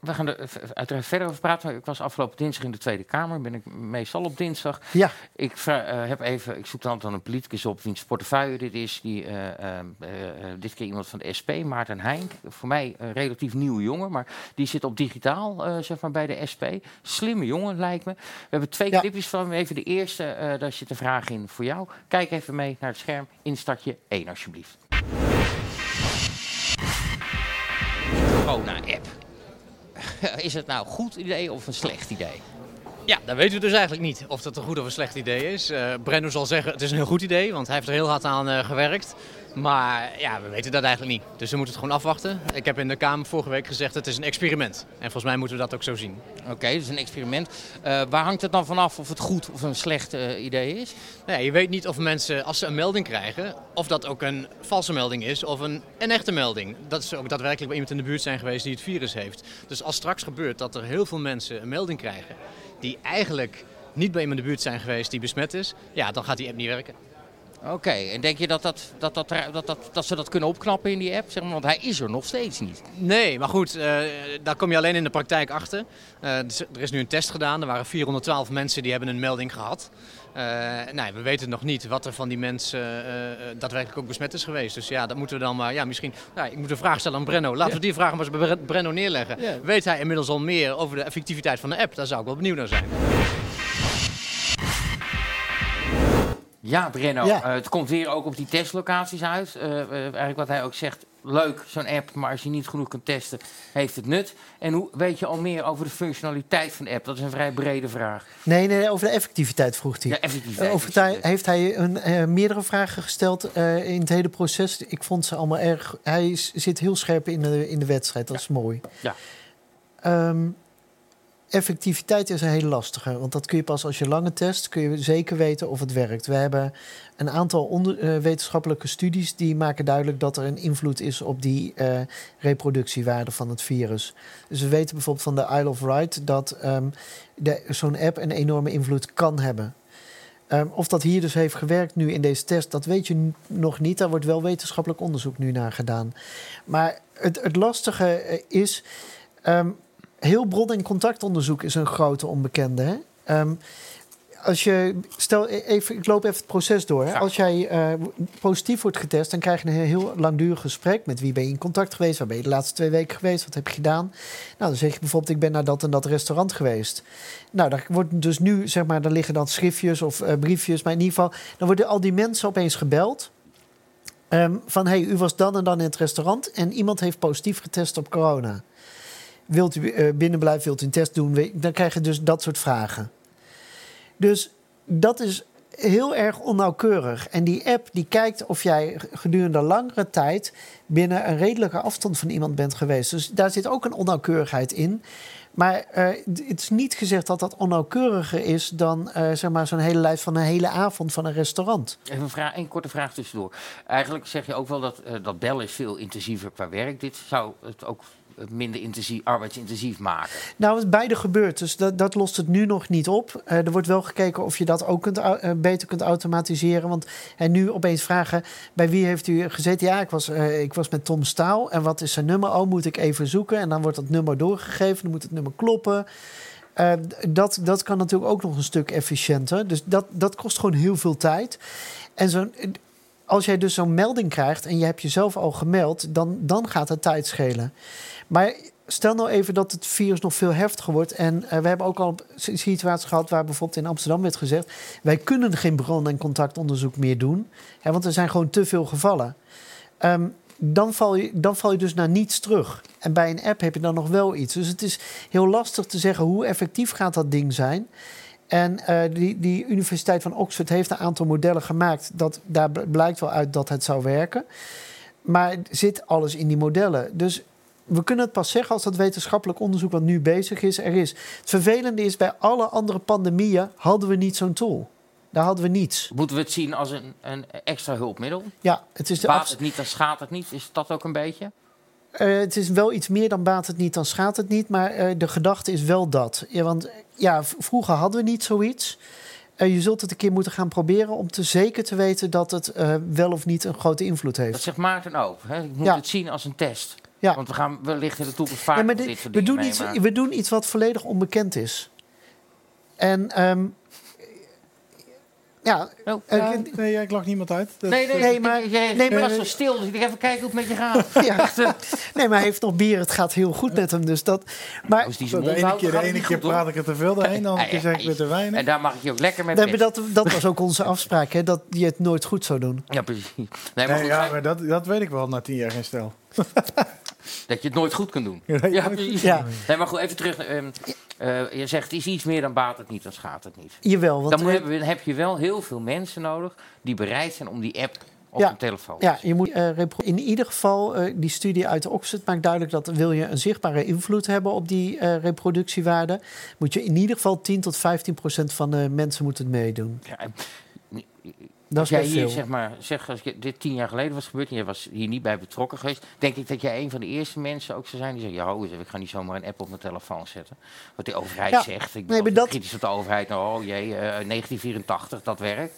we gaan er eh, uiteraard verder over praten. Ik was afgelopen dinsdag in de Tweede Kamer. Ben ik meestal op dinsdag. Ja, Ik, eh, heb even, ik zoek dan dan een politicus op wiens portefeuille dit is. Die, eh, eh, eh, eh, dit keer iemand van de SP, Maarten Heink. Voor mij een relatief nieuwe jongen, maar die zit op digitaal eh, zeg maar bij de SP. Slimme jongen lijkt me. We hebben twee Ja. clipjes van hem. Even de eerste, eh, daar zit een vraag in voor jou. Kijk even mee naar het scherm. Instartje 1 alsjeblieft. Corona-app. Is het nou een goed idee of een slecht idee? Ja, dan weten we dus eigenlijk niet of dat een goed of een slecht idee is. Brenno zal zeggen het is een heel goed idee, want hij heeft er heel hard aan eh, gewerkt. Maar ja, we weten dat eigenlijk niet. Dus we moeten het gewoon afwachten. Ik heb in de Kamer vorige week gezegd het is een experiment. En volgens mij moeten we dat ook zo zien. Oké, dus een experiment. Eh, waar hangt het dan vanaf of het goed of een slecht eh, idee is? Ja, je weet niet of mensen, als ze een melding krijgen, of dat ook een valse melding is of een, een echte melding. Dat ze ook daadwerkelijk bij iemand in de buurt zijn geweest die het virus heeft. Dus als straks gebeurt dat er heel veel mensen een melding krijgen die eigenlijk niet bij iemand in de buurt zijn geweest die besmet is, ja, dan gaat die app niet werken. Oké, en denk je dat, dat, dat, dat, dat, dat, dat ze dat kunnen opknappen in die app? Zeg maar, want hij is er nog steeds niet. Nee, maar goed, eh, daar kom je alleen in de praktijk achter. Eh, er is nu een test gedaan. Er waren 412 mensen die hebben een melding gehad. Eh nou, we weten nog niet wat er van die mensen eh, daadwerkelijk ook besmet is geweest. Dus ja, dat moeten we dan maar... Ja, misschien... Nou, ik moet een vraag stellen aan Brenno. Laten we die vraag maar eens bij Bre- Brenno neerleggen. Ja. Weet hij inmiddels al meer over de effectiviteit van de app? Daar zou ik wel benieuwd naar zijn. Ja, Brenno, Ja. eh, het komt weer ook op die testlocaties uit. Eh, eh, eigenlijk wat hij ook zegt, leuk zo'n app, maar als je niet genoeg kunt testen, heeft het nut. En hoe weet je al meer over de functionaliteit van de app? Dat is een vrij brede vraag. nee, nee, over de effectiviteit vroeg hij. Ja, effectiviteit. Over hij, heeft hij een, meerdere vragen gesteld in het hele proces. Ik vond ze allemaal erg. Hij is- zit heel scherp in de, in de wedstrijd. Dat is mooi. Ja. Ehm, effectiviteit is een hele lastige. Want dat kun je pas als je lange test. kun je zeker weten of het werkt. We hebben een aantal eh, wetenschappelijke studies. die maken duidelijk dat er een invloed is op die eh, reproductiewaarde van het virus. Dus we weten bijvoorbeeld van de Isle of Wight. dat ehm, zo'n app een enorme invloed kan hebben. Ehm, of dat hier dus heeft gewerkt nu in deze test, dat weet je nog niet. Daar wordt wel wetenschappelijk onderzoek nu naar gedaan. Maar het, het lastige eh, is, ehm, heel bron- en contactonderzoek is een grote onbekende. Hè? Ehm, als je, stel e- even, ik loop even het proces door. Hè? Als jij eh, positief wordt getest, dan krijg je een heel langdurig gesprek. Met wie ben je in contact geweest? Waar ben je de laatste twee weken geweest? Wat heb je gedaan? Nou, dan zeg je bijvoorbeeld, ik ben naar dat en dat restaurant geweest. Nou, daar wordt dus nu, zeg maar, daar liggen dan schriftjes of eh, briefjes. Maar in ieder geval, dan worden al die mensen opeens gebeld. Ehm, van, hey, u was dan en dan in het restaurant en iemand heeft positief getest op corona. Wilt u eh, binnenblijven, wilt u een test doen? Dan krijg je dus dat soort vragen. Dus dat is heel erg onnauwkeurig. En die app die kijkt of jij gedurende langere tijd binnen een redelijke afstand van iemand bent geweest. Dus daar zit ook een onnauwkeurigheid in. Maar eh, het is niet gezegd dat dat onnauwkeuriger is dan eh, zeg maar zo'n hele lijst van een hele avond van een restaurant. Even een, vraag, een korte vraag tussendoor. Eigenlijk zeg je ook wel dat eh, dat bellen is veel intensiever qua werk. Dit zou het ook minder intensief, arbeidsintensief maken. Nou, het beide gebeurt, dus dat, dat lost het nu nog niet op. Er wordt wel gekeken of je dat ook kunt, beter kunt automatiseren. Want en nu opeens vragen, bij wie heeft u gezeten? Ja, ik was, ik was met Tom Staal. En wat is zijn nummer? Oh, moet ik even zoeken? En dan wordt dat nummer doorgegeven, dan moet het nummer kloppen. Eh, dat, dat kan natuurlijk ook nog een stuk efficiënter. Dus dat, dat kost gewoon heel veel tijd. En zo'n... Als jij dus zo'n melding krijgt en je hebt jezelf al gemeld, dan, dan gaat het tijd schelen. Maar stel nou even dat het virus nog veel heftiger wordt. En eh, we hebben ook al een situatie gehad waar bijvoorbeeld in Amsterdam werd gezegd: wij kunnen geen bron- en contactonderzoek meer doen, hè, want er zijn gewoon te veel gevallen. Ehm, dan, val je, dan val je dus naar niets terug. En bij een app heb je dan nog wel iets. Dus het is heel lastig te zeggen hoe effectief gaat dat ding zijn. En eh, die, die Universiteit van Oxford heeft een aantal modellen gemaakt. Dat, daar bl- blijkt wel uit dat het zou werken. Maar zit alles in die modellen? Dus we kunnen het pas zeggen als dat wetenschappelijk onderzoek wat nu bezig is, er is. Het vervelende is, bij alle andere pandemieën hadden we niet zo'n tool. Daar hadden we niets. Moeten we het zien als een, een extra hulpmiddel? Ja, het is, de Baat het niet, dan schaadt het niet. Is dat ook een beetje? eh, het is wel iets meer dan baat het niet, dan schaadt het niet. Maar eh, de gedachte is wel dat. Ja, want ja, vroeger hadden we niet zoiets. Eh, je zult het een keer moeten gaan proberen om te zeker te weten dat het wel of niet een grote invloed Dat heeft. zegt Maarten ook. Hè? Ik moet Ja. het zien als een test. Ja. Want we gaan wellicht in de toekomst vaak Ja, maar dit, we, doen iets, we doen iets wat volledig onbekend is. En ehm, ja, Oh, eh, ja. Nee, ik lach niemand uit. Dat- Nee, nee, Nee, nee, maar- jij, nee, nee, maar- was zo stil, dus ik dacht even kijken hoe het met je gaat. ja. nee, maar hij heeft nog bier. Het gaat heel goed met hem. Dus dat, maar Als die De ene keer, de ene keer praat ik er te veel doorheen, de andere keer zeg ik weer te En weinig. daar mag ik je ook lekker mee nee, dat, dat was ook onze afspraak, hè, dat je het nooit goed zou doen. Ja, precies. Nee, maar goed, ja, maar dat, dat weet ik wel na tien jaar geen stel. dat je het nooit goed kunt doen. Ja, Ja, precies. Ja. Nee, maar goed, even terug. ehm, eh, je zegt, is iets meer dan baat het niet, dan schaadt het niet. Jawel, want Dan moet- heb, je wel heel veel mensen nodig die bereid zijn om die app op Ja. hun telefoon te Ja, je moet eh, in ieder geval, eh, die studie uit Oxford maakt duidelijk dat wil je een zichtbare invloed hebben op die eh, reproductiewaarde, moet je in ieder geval 10 tot 15 procent van de mensen moeten meedoen. Ja, Dat als jij hier, veel. zeg maar, zeg, als je, dit tien jaar geleden was gebeurd en je was hier niet bij betrokken geweest, denk ik dat jij een van de eerste mensen ook zou zijn die zegt, ja, ho, even, ik ga niet zomaar een app op mijn telefoon zetten. Wat de overheid Ja. zegt. Ik ben dat- kritisch op de overheid. Nou, oh jee, eh, 1984, dat werkt.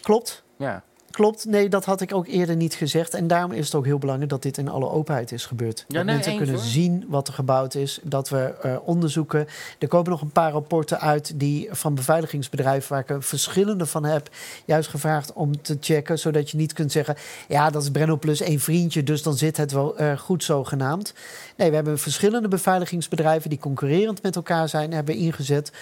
Klopt. Ja. Klopt, nee, dat had ik ook eerder niet gezegd. En daarom is het ook heel belangrijk dat dit in alle openheid is gebeurd. Ja, dat nee, mensen kunnen hoor. zien wat er gebouwd is. Dat we eh, onderzoeken. Er komen nog een paar rapporten uit die van beveiligingsbedrijven, waar ik er verschillende van heb, juist gevraagd om te checken. Zodat je niet kunt zeggen: ja, dat is Brenno plus één vriendje, dus dan zit het wel eh, goed zogenaamd. Nee, we hebben verschillende beveiligingsbedrijven die concurrerend met elkaar zijn, hebben ingezet.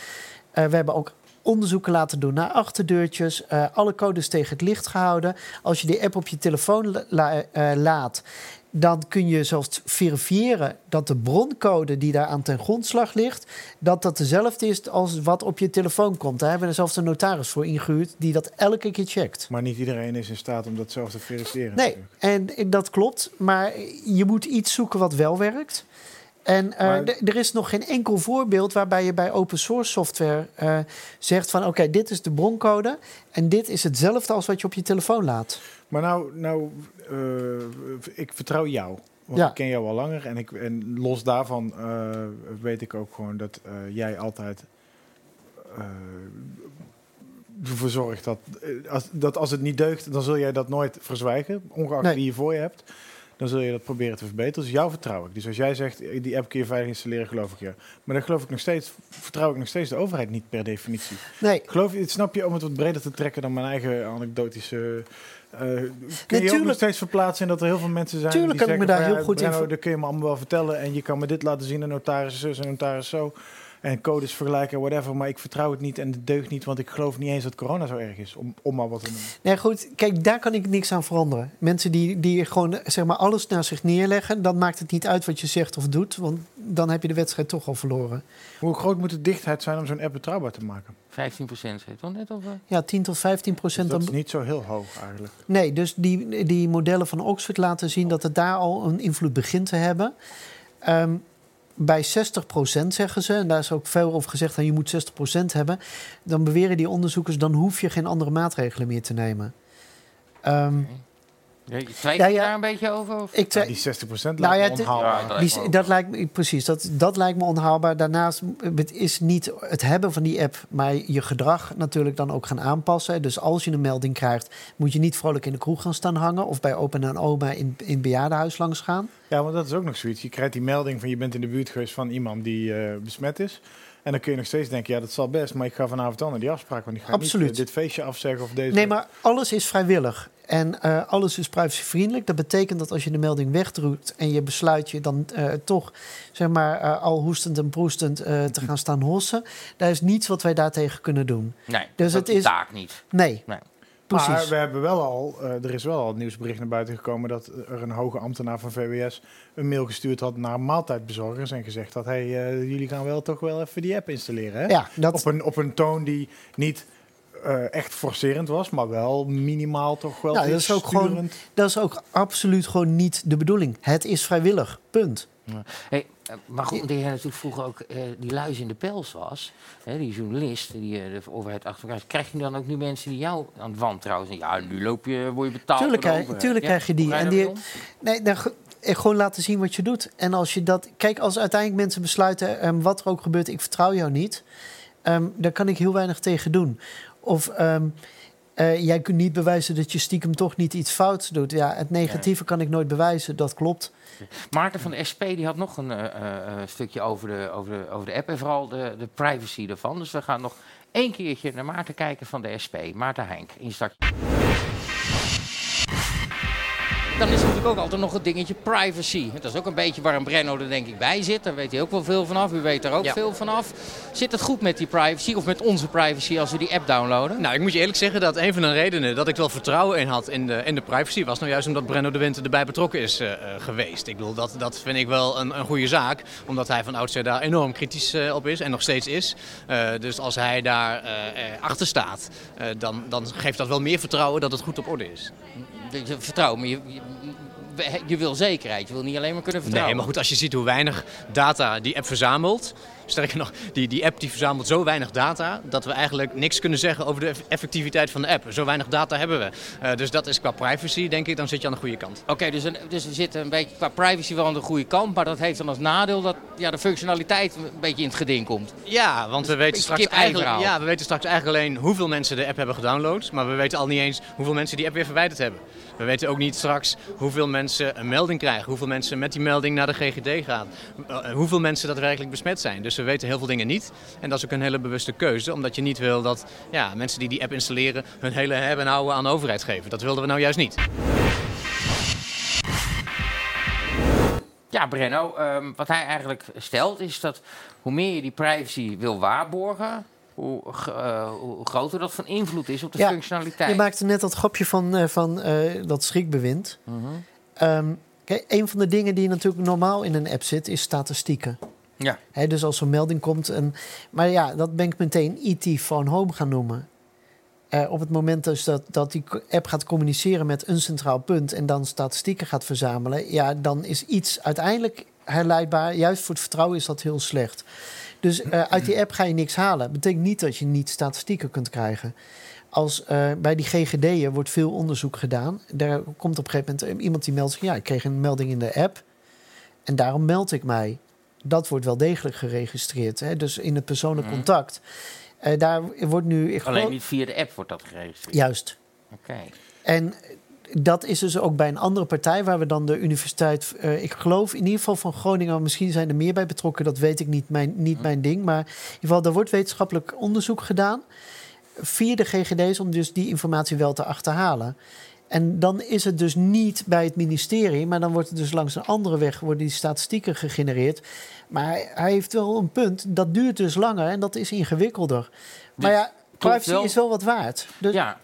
Eh, we hebben ook onderzoeken laten doen naar achterdeurtjes. eh, alle codes tegen het licht gehouden. Als je die app op je telefoon la- eh, laat, dan kun je zelfs verifiëren dat de broncode die daar aan ten grondslag ligt, dat dat dezelfde is als wat op je telefoon komt. Daar hebben we er zelfs een notaris voor ingehuurd die dat elke keer checkt. Maar niet iedereen is in staat om dat zelf te verifiëren. Nee, en dat klopt. Maar je moet iets zoeken wat wel werkt. En eh, Maar- er is nog geen enkel voorbeeld waarbij je bij open source software eh, zegt van oké, dit is de broncode en dit is hetzelfde als wat je op je telefoon laat. Maar nou, nou eh, ik vertrouw jou. Want Ja. ik ken jou al langer. En, ik, en los daarvan weet ik ook gewoon dat jij altijd eh, ervoor zorgt dat, als, dat als het niet deugt, dan zul jij dat nooit verzwijgen. Ongeacht Nee. wie je voor je hebt. Dan zul je dat proberen te verbeteren. Dus jou vertrouw ik. Dus als jij zegt, eh, die app kun je veilig installeren, geloof ik je. Maar dan geloof ik nog steeds, vertrouw ik nog steeds de overheid niet per definitie. Nee, Geloof je, snap je, om het wat breder te trekken dan mijn eigen anekdotische... eh kun je je ook nog steeds verplaatsen in dat er heel veel mensen zijn Tuurlijk die kan ik me daar heel goed in dat kun je me allemaal wel vertellen en je kan me dit laten zien, een notaris is zus en notaris zo. En codes vergelijken, whatever, maar ik vertrouw het niet en het deugt niet, want ik geloof niet eens dat corona zo erg is, om, om maar wat te noemen. nee, goed. Kijk, daar kan ik niks aan veranderen. Mensen die, die gewoon zeg maar alles naar zich neerleggen, dan maakt het niet uit wat je zegt of doet, want dan heb je de wedstrijd toch al verloren. Hoe groot moet de dichtheid zijn om zo'n app betrouwbaar te maken? 15 procent, zei je toch net? Of, eh? Ja, 10 tot 15 Dus procent. dat is niet zo heel hoog eigenlijk. Nee, dus die, die modellen van Oxford laten zien dat het daar al een invloed begint te hebben. Ehm, bij 60% zeggen ze, en daar is ook veel over gezegd, dat je moet 60% hebben. Dan beweren die onderzoekers, dan hoef je geen andere maatregelen meer te nemen. Ehm, Ja, je Ja, ja. daar een beetje over? Of? ik Ja, twi- die 60% Nou lijkt ja, me onhaalbaar. Ja, dat- lijkt me ook. dat lijkt me precies, dat, dat lijkt me onhaalbaar. Daarnaast, het is niet het hebben van die app, maar je gedrag natuurlijk dan ook gaan aanpassen. Dus als je een melding krijgt, moet je niet vrolijk in de kroeg gaan staan hangen of bij opa en oma in, in het bejaardenhuis langs gaan. Ja, want dat is ook nog zoiets. Je krijgt die melding van je bent in de buurt geweest van iemand die eh, besmet is. En dan kun je nog steeds denken, ja, dat zal best, maar ik ga vanavond dan naar die afspraak. Want ik ga Absoluut. niet eh, dit feestje afzeggen of deze. Nee, maar alles is vrijwillig. En eh, alles is privacyvriendelijk. Dat betekent dat als je de melding wegdrukt en je besluit je dan eh, toch, zeg maar, eh, al hoestend en proestend eh, te gaan staan hossen, daar is niets wat wij daartegen kunnen doen. Nee, Dus dat het is taak niet. Nee. Nee. Precies. Maar we hebben wel al, eh, er is wel al het nieuwsbericht naar buiten gekomen dat er een hoge ambtenaar van VWS een mail gestuurd had naar maaltijdbezorgers en gezegd had, hey, eh, jullie gaan wel toch wel even die app installeren, hè? ja, dat, Op, een, op een toon die niet eh, echt forcerend was, maar wel minimaal toch wel Nou, dat is ook gewoon- dat is ook absoluut gewoon niet de bedoeling. Het is vrijwillig. Punt. Hey, eh, maar goed, die jij natuurlijk vroeger ook eh, die luis in de pels was, hè, die journalist die de overheid achter elkaar krijg je dan ook nu mensen die jou aan het wantrouwen zijn? Ja, nu loop je, word je betaald. Tuurlijk krijg- tuurlijk krijg je die. En die-? Nee, dan, ge- gewoon laten zien wat je doet. En als je dat. Kijk, als uiteindelijk mensen besluiten. ehm, wat er ook gebeurt, ik vertrouw jou niet. ehm, daar kan ik heel weinig tegen doen. Of. ehm, Eh, jij kunt niet bewijzen dat je stiekem toch niet iets fouts doet. Ja, het negatieve kan ik nooit bewijzen, dat klopt. Maarten van de SP die had nog een eh, eh, stukje over de, over, de, over de app en vooral de, de privacy ervan. Dus we gaan nog één keertje naar Maarten kijken van de SP. Maarten Heink, instart. Dan is er natuurlijk ook altijd nog het dingetje privacy. Dat is ook een beetje waar een Brenno er denk ik bij zit. Daar weet hij ook wel veel vanaf. U weet er ook Ja. veel vanaf. Zit het goed met die privacy of met onze privacy als we die app downloaden? Nou, ik moet je eerlijk zeggen dat een van de redenen dat ik wel vertrouwen in had in de, in de privacy was nou juist omdat Brenno de Winter erbij betrokken is eh, eh, geweest. Ik bedoel, dat, dat vind ik wel een, een goede zaak, omdat hij van oudsher daar enorm kritisch eh, op is en nog steeds is. Dus als hij daar achter staat, dan, dan geeft dat wel meer vertrouwen dat het goed op orde is. Je vertrouwen, maar je, je, je wil zekerheid. Je wil niet alleen maar kunnen vertrouwen. Nee, maar goed, als je ziet hoe weinig data die app verzamelt. Sterker nog, die, die app die verzamelt zo weinig data dat we eigenlijk niks kunnen zeggen over de eff- effectiviteit van de app. Zo weinig data hebben we. Eh, dus dat is qua privacy, denk ik, dan zit je aan de goede kant. Oké, dus, dus we zitten een beetje qua privacy wel aan de goede kant. Maar dat heeft dan als nadeel dat ja, de functionaliteit een beetje in het geding komt. Ja, want we weten, beetje straks eigenlijk, ja, we weten straks eigenlijk alleen hoeveel mensen de app hebben gedownload. Maar we weten al niet eens hoeveel mensen die app weer verwijderd hebben. We weten ook niet straks hoeveel mensen een melding krijgen. Hoeveel mensen met die melding naar de GGD gaan. eh, hoeveel mensen daadwerkelijk besmet zijn. Dus we weten heel veel dingen niet. En dat is ook een hele bewuste keuze. Omdat je niet wil dat ja, mensen die die app installeren hun hele hebben en houden aan de overheid geven. Dat wilden we nou juist niet. Ja, Brenno, ehm, wat hij eigenlijk stelt is dat hoe meer je die privacy wil waarborgen, hoe, eh, hoe groter dat van invloed is op de Ja, functionaliteit. Je maakte net dat grapje van, eh, van eh, dat schrikbewind. Mhm. Ehm, kijk, een van de dingen die natuurlijk normaal in een app zit, is statistieken. Ja. Dus als zo'n melding komt. En, maar ja, dat ben ik meteen IT Phone Home gaan noemen. Op het moment dus dat, dat die app gaat communiceren met een centraal punt en dan statistieken gaat verzamelen, ja, dan is iets uiteindelijk herleidbaar. Juist voor het vertrouwen is dat heel slecht. Dus eh, uit die app ga je niks halen. Betekent niet dat je niet statistieken kunt krijgen. Als eh, bij die GGD'en wordt veel onderzoek gedaan. Daar komt op een gegeven moment iemand die meldt zich, ja, ik kreeg een melding in de app en daarom meld ik mij. Dat wordt wel degelijk geregistreerd. Hè? Dus in het persoonlijk Mhm. contact. Eh, daar wordt nu. Alleen niet via de app wordt dat geregistreerd. Juist. Oké. En dat is dus ook bij een andere partij waar we dan de universiteit, eh, ik geloof in ieder geval van Groningen, maar misschien zijn er meer bij betrokken, dat weet ik niet, mijn, niet mijn ding. Maar in ieder geval, er wordt wetenschappelijk onderzoek gedaan via de GGD's om dus die informatie wel te achterhalen. En dan is het dus niet bij het ministerie, maar dan wordt het dus langs een andere weg worden die statistieken gegenereerd. Maar hij heeft wel een punt, dat duurt dus langer en dat is ingewikkelder. Maar ja, privacy wel. is wel wat waard. Dus Ja,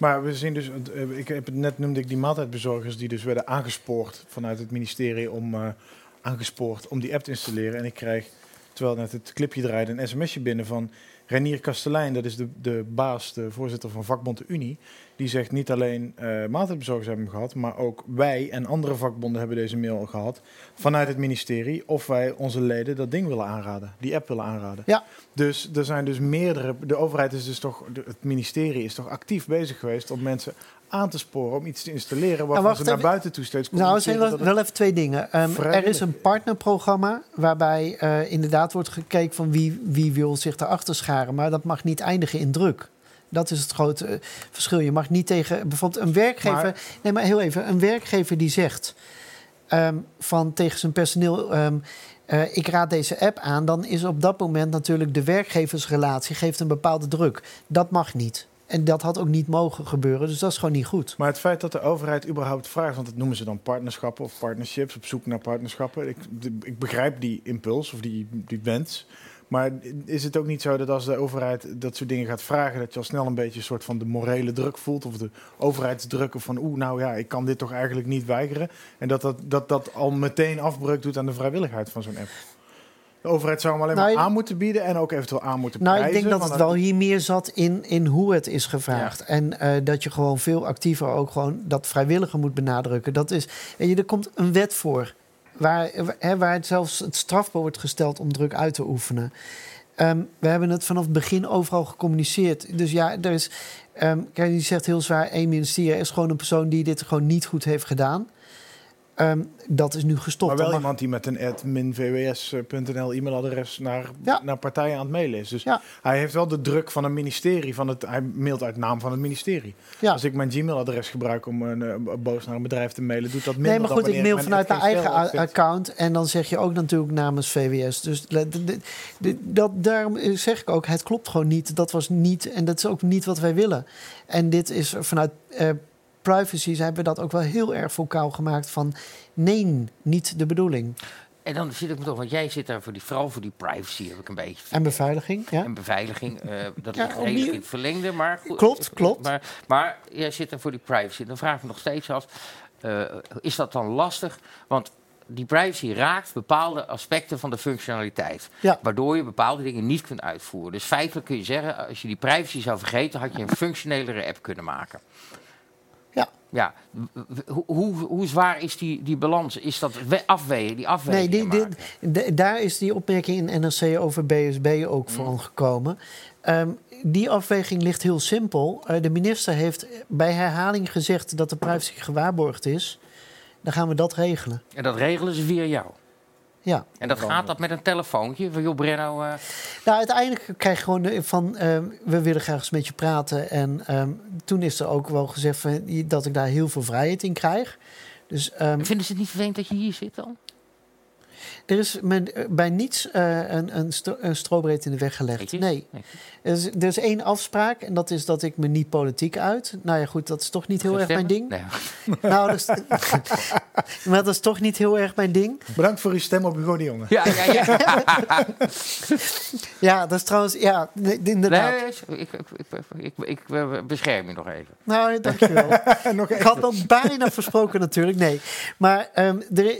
Maar we zien dus, eh, ik heb het net noemde ik die maaltijdbezorgers die dus werden aangespoord vanuit het ministerie om eh, aangespoord om die app te installeren. En ik krijg, terwijl net het clipje draaide, een sms'je binnen van Renier Kastelein, dat is de, de baas, de voorzitter van vakbond de Unie. Die zegt niet alleen eh maaltijdbezorgers hebben hem gehad, maar ook wij en andere vakbonden hebben deze mail gehad vanuit het ministerie of wij onze leden dat ding willen aanraden, die app willen aanraden. Ja. Dus er zijn dus meerdere, de overheid is dus toch, het ministerie is toch actief bezig geweest om mensen aan te sporen om iets te installeren waarvan ze naar buiten toe steeds Nou, er zijn wel, dat even twee dingen. Ehm, er is een partnerprogramma waarbij eh, inderdaad wordt gekeken van wie, wie wil zich daarachter scharen. Maar dat mag niet eindigen in druk. Dat is het grote eh, verschil. Je mag niet tegen bijvoorbeeld een werkgever. Maar- nee, maar heel even. Een werkgever die zegt ehm, van tegen zijn personeel. ehm, eh, ik raad deze app aan, dan is op dat moment natuurlijk de werkgeversrelatie geeft een bepaalde druk. Dat mag niet. En dat had ook niet mogen gebeuren, dus dat is gewoon niet goed. Maar het feit dat de overheid überhaupt vraagt, want dat noemen ze dan partnerschappen of partnerships, op zoek naar partnerschappen. Ik, ik begrijp die impuls of die, die wens. Maar is het ook niet zo dat als de overheid dat soort dingen gaat vragen, dat je al snel een beetje een soort van de morele druk voelt of de overheidsdruk of van oeh, nou ja, ik kan dit toch eigenlijk niet weigeren. En dat dat, dat, dat al meteen afbreuk doet aan de vrijwilligheid van zo'n app. De overheid zou hem alleen Nou, maar aan moeten bieden en ook eventueel aan moeten Nou, prijzen. ik denk dat het wel hier meer zat in, in hoe het is gevraagd. En eh, dat je gewoon veel actiever ook gewoon dat vrijwillige moet benadrukken. Dat is, weet je, er komt een wet voor. Waar, waar het zelfs het strafbaar wordt gesteld om druk uit te oefenen. Ehm, we hebben het vanaf het begin overal gecommuniceerd. Dus ja, er is. ehm kijk, die zegt heel zwaar: één ministerie is gewoon een persoon die dit gewoon niet goed heeft gedaan. Ehm, dat is nu gestopt. Maar wel iemand die met een admin.vws.nl e-mailadres naar, Ja. naar partijen aan het mailen is. Dus Ja. hij heeft wel de druk van een ministerie. Van het, hij mailt uit naam van het ministerie. Ja. Als ik mijn Gmail-adres gebruik om een, eh, boos naar een bedrijf te mailen, doet dat minder Nee, maar goed, ik mail vanuit mijn eigen account. En dan zeg je ook natuurlijk namens VWS. Dus dat, daarom zeg ik ook, het klopt gewoon niet. Dat was niet, en dat is ook niet wat wij willen. En dit is vanuit eh, privacy, hebben we dat ook wel heel erg vocaal gemaakt van... nee, niet de bedoeling. En dan zit ik me toch, want jij zit daar voor die, vooral voor die privacy, heb ik een beetje. En beveiliging, ja. En beveiliging, eh, dat Ja, ligt redelijk in het verlengde. Maar goed, Klopt, klopt. Maar, maar jij zit er voor die privacy. Dan vraag ik me nog steeds af, eh, is dat dan lastig? Want die privacy raakt bepaalde aspecten van de functionaliteit. Ja. Waardoor je bepaalde dingen niet kunt uitvoeren. Dus feitelijk kun je zeggen, als je die privacy zou vergeten, had je een functionelere app kunnen maken. Ja. Ja, hoe, hoe, hoe zwaar is die, die balans? Is dat we- afwegen, die Nee, afweging die, die- daar is die opmerking in NRC over BSB ook Mm. van gekomen. Ehm, die afweging ligt heel simpel. Eh, de minister heeft bij herhaling gezegd dat de privacy gewaarborgd is. Dan gaan we dat regelen. En dat regelen ze via jou. Ja. En dat gaat dat met een telefoontje van joh Brenno. eh, Nou, uiteindelijk krijg je gewoon van ehm, we willen graag eens met je praten. En ehm, toen is er ook wel gezegd van, dat ik daar heel veel vrijheid in krijg. Dus ehm, vinden ze het niet vervelend dat je hier zit dan? er is me, eh, bij niets eh, een, een, stro een strobreed in de weg gelegd. Nee. Er is, er is één afspraak en dat is dat ik me niet politiek uit. Nou ja, goed, dat is toch niet heel erg mijn ding. Nee. Nou, dat is, maar dat is toch niet heel erg mijn ding. Bedankt voor uw stem op Hugo de Jonge. Ja, ja, ja. Ja, dat is trouwens, ja, inderdaad. Nee, ik, ik, ik, ik, ik, bescherm je nog even. Nou, dankjewel. Nog Ik had dat bijna versproken natuurlijk, nee. Maar ehm, er,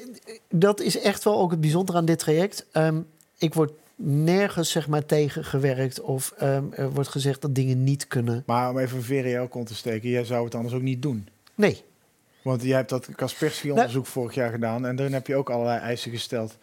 dat is echt wel ook het bijzondere aan dit traject. Ehm, ik word nergens zeg maar tegengewerkt of ehm, er wordt gezegd dat dingen niet kunnen. Maar om even een veer in jouw kont te steken, jij zou het anders ook niet doen. Nee. Want jij hebt dat Kaspersky-onderzoek vorig jaar gedaan en daarin heb je ook allerlei eisen gesteld.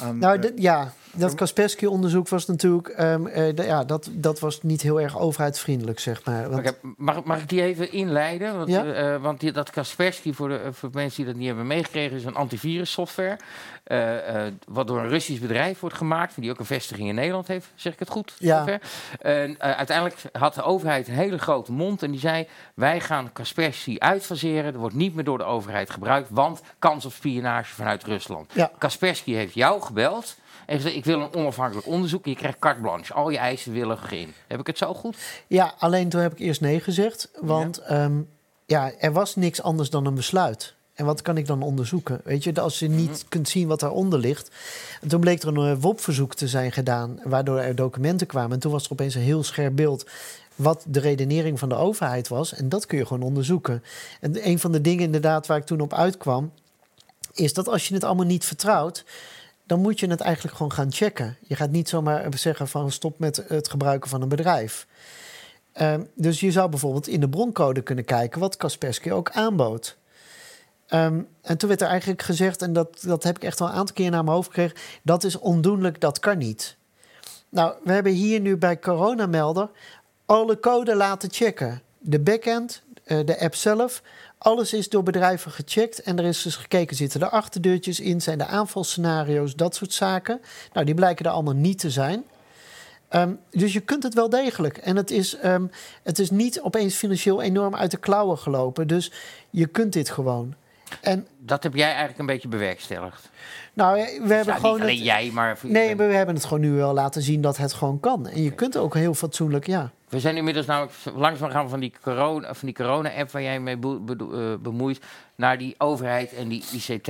Aan, Nou, eh, ja, dat Kaspersky-onderzoek was natuurlijk... ehm, eh, ja, dat, dat was niet heel erg overheidsvriendelijk, zeg maar. Want, mag, mag ik die even inleiden? Want, Ja. eh, eh, want die, dat Kaspersky, voor, de, voor mensen die dat niet hebben meegekregen, is een antivirussoftware. eh, wat door een Russisch bedrijf wordt gemaakt, die ook een vestiging in Nederland heeft. Zeg ik het goed? Ja. zover? En, uiteindelijk had de overheid een hele grote mond en die zei: Wij gaan Kaspersky uitfaseren. Er wordt niet meer door de overheid gebruikt, want kans op spionage vanuit Rusland. Ja. Kaspersky heeft jou gebeld. En ik wil een onafhankelijk onderzoek. En je krijgt carte blanche. Al je eisen willen in. Heb ik het zo goed? Ja, alleen toen heb ik eerst nee gezegd. Want ehm, ja, er was niks anders dan een besluit. En wat kan ik dan onderzoeken? Weet je, als je niet kunt zien wat daaronder ligt. En toen bleek er een eh, WOP-verzoek te zijn gedaan, waardoor er documenten kwamen. En toen was er opeens een heel scherp beeld wat de redenering van de overheid was. En dat kun je gewoon onderzoeken. En een van de dingen inderdaad waar ik toen op uitkwam, is dat als je het allemaal niet vertrouwt, dan moet je het eigenlijk gewoon gaan checken. Je gaat niet zomaar zeggen van stop met het gebruiken van een bedrijf. Ehm, dus je zou bijvoorbeeld in de broncode kunnen kijken wat Kaspersky ook aanbood. Ehm, en toen werd er eigenlijk gezegd, en dat, dat heb ik echt wel een aantal keer naar mijn hoofd gekregen, dat is ondoenlijk, dat kan niet. Nou, we hebben hier nu bij Coronamelder alle code laten checken. De backend, eh, de app zelf, alles is door bedrijven gecheckt. En er is dus gekeken, zitten er achterdeurtjes in, zijn er aanvalscenario's, dat soort zaken. Nou, die blijken er allemaal niet te zijn. Ehm, dus je kunt het wel degelijk. En het is, ehm, het is niet opeens financieel enorm uit de klauwen gelopen. Dus je kunt dit gewoon. En Dat heb jij eigenlijk een beetje bewerkstelligd. nou, we hebben gewoon. niet alleen het- jij, maar... Nee, maar we hebben het gewoon nu wel laten zien dat het gewoon kan. En je kunt ook heel fatsoenlijk, ja. We zijn inmiddels namelijk langzaam gaan van die corona, van die corona-app waar jij mee be- eh, bemoeit, naar die overheid en die ICT.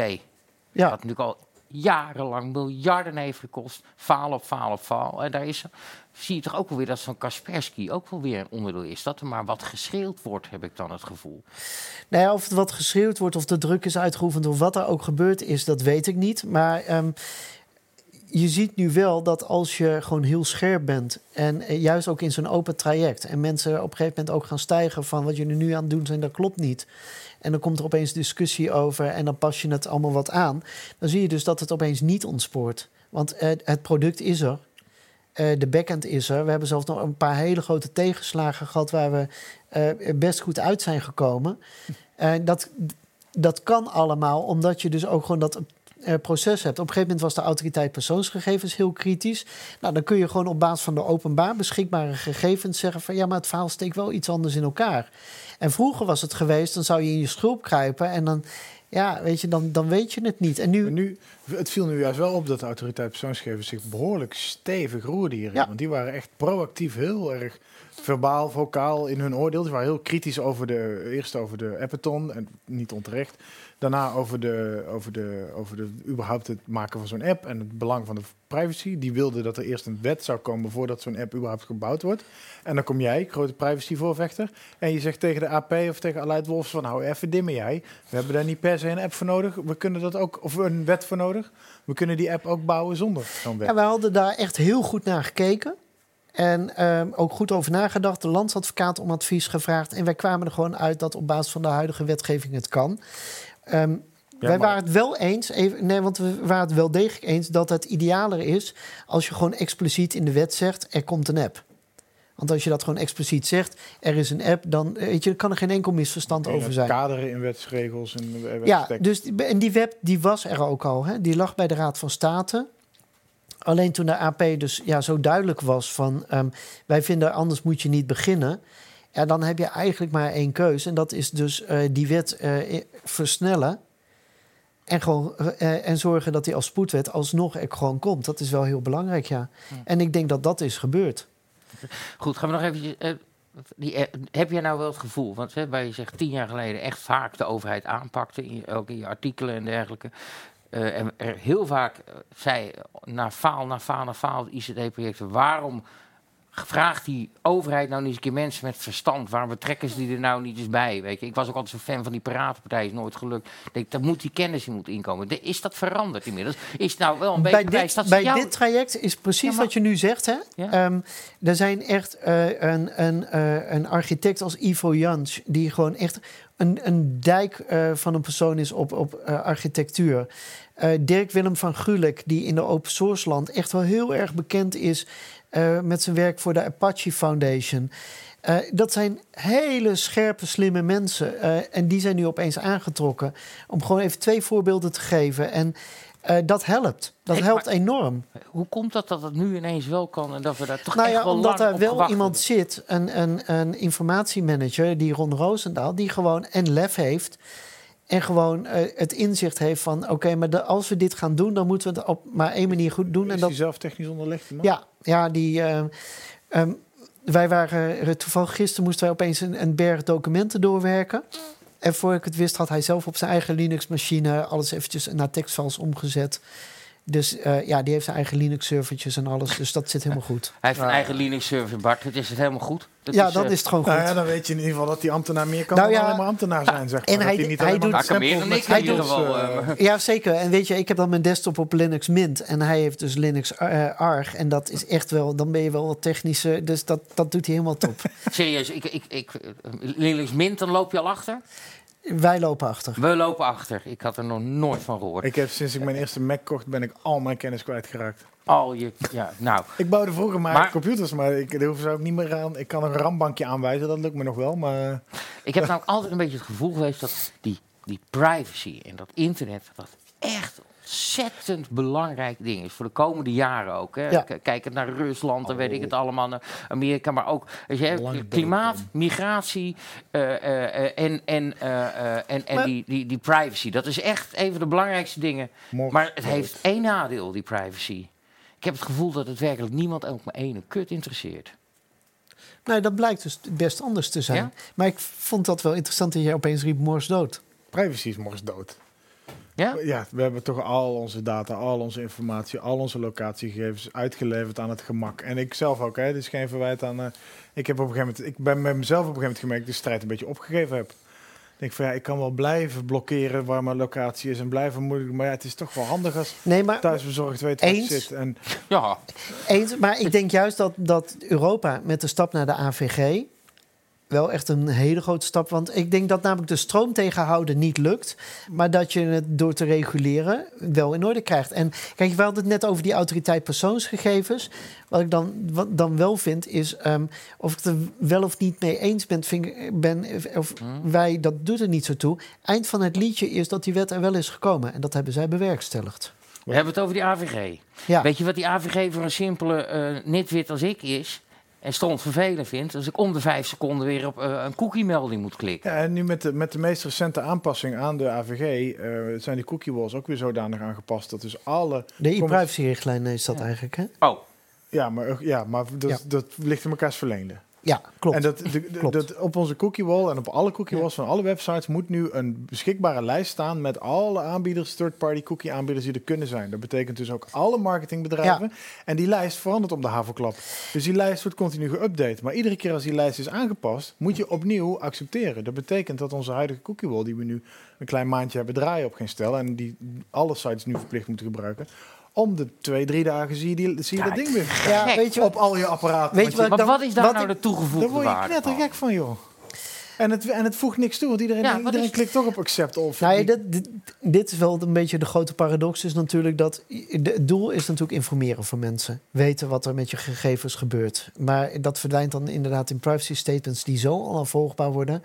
Ja, Wat natuurlijk al jarenlang miljarden heeft gekost. Faal op faal op faal. En daar is, zie je toch ook wel weer dat zo'n Kaspersky ook wel weer een onderdeel is. Dat er maar wat geschreeuwd wordt, heb ik dan het gevoel. nou ja, of het wat geschreeuwd wordt, of de druk is uitgeoefend, of wat er ook gebeurd is, dat weet ik niet. Maar ehm, je ziet nu wel dat als je gewoon heel scherp bent, en eh, juist ook in zo'n open traject, en mensen op een gegeven moment ook gaan stijgen van wat jullie nu aan het doen zijn, dat klopt niet. En dan komt er opeens discussie over en dan pas je het allemaal wat aan. Dan zie je dus dat het opeens niet ontspoort. Want eh, het product is er. Eh, de backend is er. We hebben zelfs nog een paar hele grote tegenslagen gehad waar we best goed uit zijn gekomen. Eh, dat, dat kan allemaal, omdat je dus ook gewoon dat eh, proces hebt. Op een gegeven moment was de autoriteit persoonsgegevens heel kritisch. Nou, dan kun je gewoon op basis van de openbaar beschikbare gegevens zeggen van ja, maar het verhaal steekt wel iets anders in elkaar. En vroeger was het geweest, dan zou je in je schulp kruipen en dan, ja, weet je, dan, dan weet je het niet. En nu, Maar nu, het viel nu juist wel op dat de autoriteit persoonsgegevens zich behoorlijk stevig roerde hierin. Ja. Want die waren echt proactief heel erg verbaal, vocaal in hun oordeel. Ze waren heel kritisch over de, eerst over de Appeton, en niet onterecht. Daarna over, de, over, de, over de, überhaupt het maken van zo'n app en het belang van de privacy. Die wilden dat er eerst een wet zou komen voordat zo'n app überhaupt gebouwd wordt. En dan kom jij, grote privacyvoorvechter, en je zegt tegen de AP of tegen Aleid Wolfs van hou even dimmen jij. We hebben daar niet per se een app voor nodig. We kunnen dat ook, of een wet voor nodig. We kunnen die app ook bouwen zonder zo'n wet. ja, wij hadden daar echt heel goed naar gekeken. En ehm, ook goed over nagedacht, de landsadvocaat om advies gevraagd. En wij kwamen er gewoon uit dat op basis van de huidige wetgeving het kan. Ehm, wij maar- waren het wel eens, even, nee, want we waren het wel degelijk eens dat het idealer is als je gewoon expliciet in de wet zegt: er komt een app. Want als je dat gewoon expliciet zegt, er is een app, dan weet je, kan er geen enkel misverstand En over zijn. kaderen in wetsregels en eh, Ja, dus en die web die was er ook al. Hè? Die lag bij de Raad van State. Alleen toen de AP dus ja, zo duidelijk was van... ehm, wij vinden anders moet je niet beginnen... Ja, dan heb je eigenlijk maar één keus. En dat is dus eh, die wet eh, versnellen... En, gewoon, eh, en zorgen dat die als spoedwet alsnog er gewoon komt. Dat is wel heel belangrijk, ja. En ik denk dat dat is gebeurd. Goed, gaan we nog even. die, heb jij nou wel het gevoel, want hè, waar je zegt tien jaar geleden echt vaak de overheid aanpakte, in, ook in je artikelen en dergelijke. en er heel vaak zei, na faal, na faal, na faal, ICT-projecten, waarom vraagt die overheid nou niet eens een keer mensen met verstand? Waarom betrekken ze die er nou niet eens bij? Weet je? Ik was ook altijd zo'n fan van die piratenpartij, is nooit gelukt. Ik denk, daar moet die kennis in moet inkomen. De- is dat veranderd inmiddels? Is nou wel een beetje bij dit, bij jou- dit traject is precies Ja, wat je nu zegt. Hè? Ja. Ehm, er zijn echt eh, een, een, eh, een architect als Ivo Jans... die gewoon echt een, een dijk eh, van een persoon is op, op architectuur. Dirk Willem van Gulik, die in de open source land... echt wel heel erg bekend is eh, met zijn werk voor de Apache Foundation... Eh, dat zijn hele scherpe, slimme mensen. eh, en die zijn nu opeens aangetrokken. Om gewoon even twee voorbeelden te geven. En dat helpt. Dat Hey, helpt enorm. Hoe komt dat dat het nu ineens wel kan en dat we daar toch Nou echt ja, wel omdat lang er op wel iemand hebben? zit, een, een, een informatiemanager, die Ron Roosendaal, die gewoon en lef heeft. En gewoon eh, het inzicht heeft van: oké, maar de- als we dit gaan doen, dan moeten we het op maar één manier goed doen. Is En dat, zelf technisch onderlegd? man? ja, ja, die. eh, ehm, wij waren eh, toevallig gisteren moesten wij opeens een, een berg documenten doorwerken. En voor ik het wist, had hij zelf op zijn eigen Linux-machine alles eventjes naar tekstfiles omgezet. Dus eh, ja, die heeft zijn eigen Linux-servertjes en alles. Dus dat zit helemaal goed. Hij heeft een eigen Linux-server, Bart. Het is het helemaal goed. Dat ja, is, dan eh, is het gewoon goed. Nou ja, dan weet je in ieder geval dat die ambtenaar meer kan Nou dan ja, alleen maar ambtenaar zijn, zeg maar. en Dat hij- hij niet hij doet- Hij kan meer dan ik in geval. stempels, eh, Ja, zeker. En weet je, ik heb dan mijn desktop op Linux Mint. En hij heeft dus Linux Arch. En dat is echt wel, dan ben je wel wat technische. Dus dat, dat doet hij helemaal top. serieus, ik, ik, ik, Linux Mint, dan loop je al achter? Wij lopen achter. We lopen achter. Ik had er nog nooit van gehoord. Ik heb sinds ik mijn eerste Mac kocht, ben ik al mijn kennis kwijtgeraakt. Al je, ja, nou. Ik bouwde vroeger maar, Maar- computers, maar ik, daar hoef ze ook niet meer aan. Ik kan een RAM-bankje aanwijzen, dat lukt me nog wel. Maar Ik heb nou altijd een beetje het gevoel geweest dat die, die privacy en dat internet, dat echt ontzettend belangrijk ding is. Voor de komende jaren ook. Hè. Ja. Kijkend naar Rusland, dan weet ik het allemaal, naar Amerika, maar ook weet je, klimaat, migratie eh, eh, eh, en, en, en, die, die, die privacy. Dat is echt een van de belangrijkste dingen. Maar het heeft één nadeel, die privacy. Ik heb het gevoel dat het werkelijk niemand ook maar ene kut interesseert. Nee, dat blijkt dus best anders te zijn. Ja? Maar ik vond dat wel interessant dat jij opeens riep Morse dood. Privacy is morgens dood. Ja? Ja, we hebben toch al onze data, al onze informatie, al onze locatiegegevens uitgeleverd aan het gemak. En ik zelf ook, hè. Dit is geen verwijt aan... eh, ik heb op een gegeven moment... Ik ben met mezelf op een gegeven moment gemerkt dat ik de strijd een beetje opgegeven heb. Ik denk van ja, ik kan wel blijven blokkeren waar mijn locatie is en blijven moeilijk. Maar ja, het is toch wel handig als Nee, maar thuisbezorgd weet waar Eens. zit. En Ja. Eens, maar ik denk juist dat, dat Europa met de stap naar de AVG wel echt een hele grote stap. Want ik denk dat namelijk de stroom tegenhouden niet lukt. Maar dat je het door te reguleren wel in orde krijgt. En kijk, we hadden het net over die autoriteit persoonsgegevens. Wat ik dan, wat dan wel vind is, ehm, of ik het er wel of niet mee eens ben, ben of wij, dat doet er niet zo toe. Eind van het liedje is dat die wet er wel is gekomen. En dat hebben zij bewerkstelligd. We hebben het over die AVG. Ja. Weet je wat die AVG voor een simpele eh nitwit als ik is? En stond vervelend vindt, als ik om de vijf seconden weer op eh, een cookie-melding moet klikken. Ja, en nu met de, met de meest recente aanpassing aan de AVG eh, zijn die cookie walls ook weer zodanig aangepast dat dus alle... De e-privacy-richtlijn is dat eigenlijk, hè? Oh, Ja, maar, ja, maar dat, Ja. dat ligt in elkaars verlengde. Ja, klopt. En dat, de- Klopt. dat op onze cookie wall en op alle cookie walls van alle websites moet nu een beschikbare lijst staan met alle aanbieders, third-party cookie aanbieders die er kunnen zijn. Dat betekent dus ook alle marketingbedrijven. En die lijst verandert om de havenklap. Dus die lijst wordt continu geüpdate. Maar iedere keer als die lijst is aangepast, moet je opnieuw accepteren. Dat betekent dat onze huidige cookie wall, die we nu een klein maandje hebben draaien op geen stel, en die alle sites nu verplicht moeten gebruiken, om de twee, drie dagen zie je, die, zie je dat ding weer ja, weet je op al je apparaten. Weet je wat maar dan- wat is daar wat nou ik- de toegevoegde daar word je waarde knettergek van, joh. En het, en het voegt niks toe, want iedereen, Ja, iedereen is- klikt toch op accept of. Nou ja, dit, dit, dit is wel een beetje de grote paradox. Is natuurlijk dat de- het doel is natuurlijk informeren voor mensen. Weten wat er met je gegevens gebeurt. Maar dat verdwijnt dan inderdaad in privacy statements die zo onafvolgbaar worden.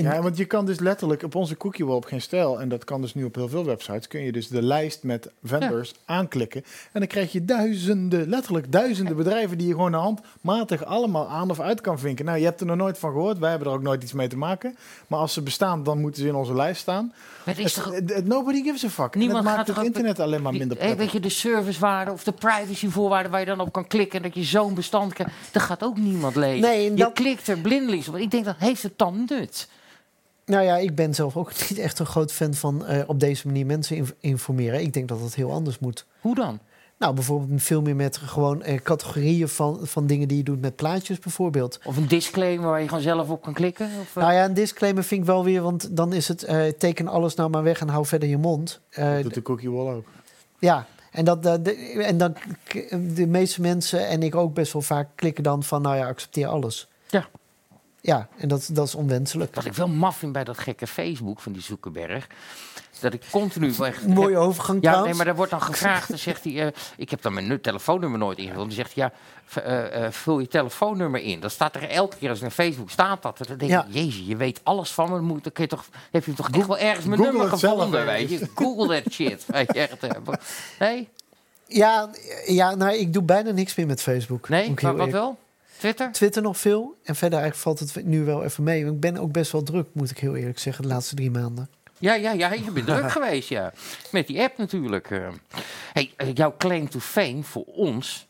Ja, want je kan dus letterlijk op onze cookie wall op geen stijl, en dat kan dus nu op heel veel websites, kun je dus de lijst met vendors aanklikken. En dan krijg je duizenden, letterlijk duizenden bedrijven die je gewoon handmatig allemaal aan of uit kan vinken. Nou, je hebt er nog nooit van gehoord, wij hebben er ook nooit iets mee te maken. Maar als ze bestaan, dan moeten ze in onze lijst staan. Is toch, Nobody gives a fuck. Niemand dat maakt het internet alleen maar minder Hey, weet prettig. je, de servicewaarde of de privacyvoorwaarden waar je dan op kan klikken en dat je zo'n bestand krijgt, dat gaat ook niemand lezen. Nee, je klikt er blindelings op. Ik denk, dat heeft het dan nut? Nou ja, ik ben zelf ook niet echt een groot fan van eh, op deze manier mensen inf- informeren. Ik denk dat het heel anders moet. Hoe dan? Nou, bijvoorbeeld veel meer met gewoon eh, categorieën van, van dingen die je doet met plaatjes bijvoorbeeld. Of een disclaimer waar je gewoon zelf op kan klikken? Of, eh, Nou ja, een disclaimer vind ik wel weer, want dan is het eh, teken alles nou maar weg en hou verder je mond. Eh, Dat doet de cookie wall ook. Ja, en, dat, dat- de, en dan de meeste mensen en ik ook best wel vaak klikken dan van, nou ja, accepteer alles. Ja. En dat, dat is onwenselijk. Wat ik wel maf vind bij dat gekke Facebook van die Zuckerberg. Dat ik continu... echt- Mooie overgang Ja, trouwens. nee, maar er wordt dan gevraagd, dan zegt hij, eh, ik heb dan mijn nu- telefoonnummer nooit ingevuld. Dan zegt hij, ja, eh, eh, vul je telefoonnummer in. Dan staat er elke keer als naar Facebook staat dat. Dan denk Ja. ik, jezus, je weet alles van me. Dan, moet, dan kun je toch, heb je toch echt wel ergens mijn Google nummer gevonden, weet je. Google that shit. Weet je, echt, nee, Ja, ja nou, ik doe bijna niks meer met Facebook. nee, maar wat wel? Twitter? Twitter nog veel. En verder eigenlijk valt het nu wel even mee. Ik ben ook best wel druk, moet ik heel eerlijk zeggen, de laatste drie maanden. Ja, ja, ja, je bent druk geweest, ja. Met die app natuurlijk. eh. Hey, eh, jouw claim to fame voor ons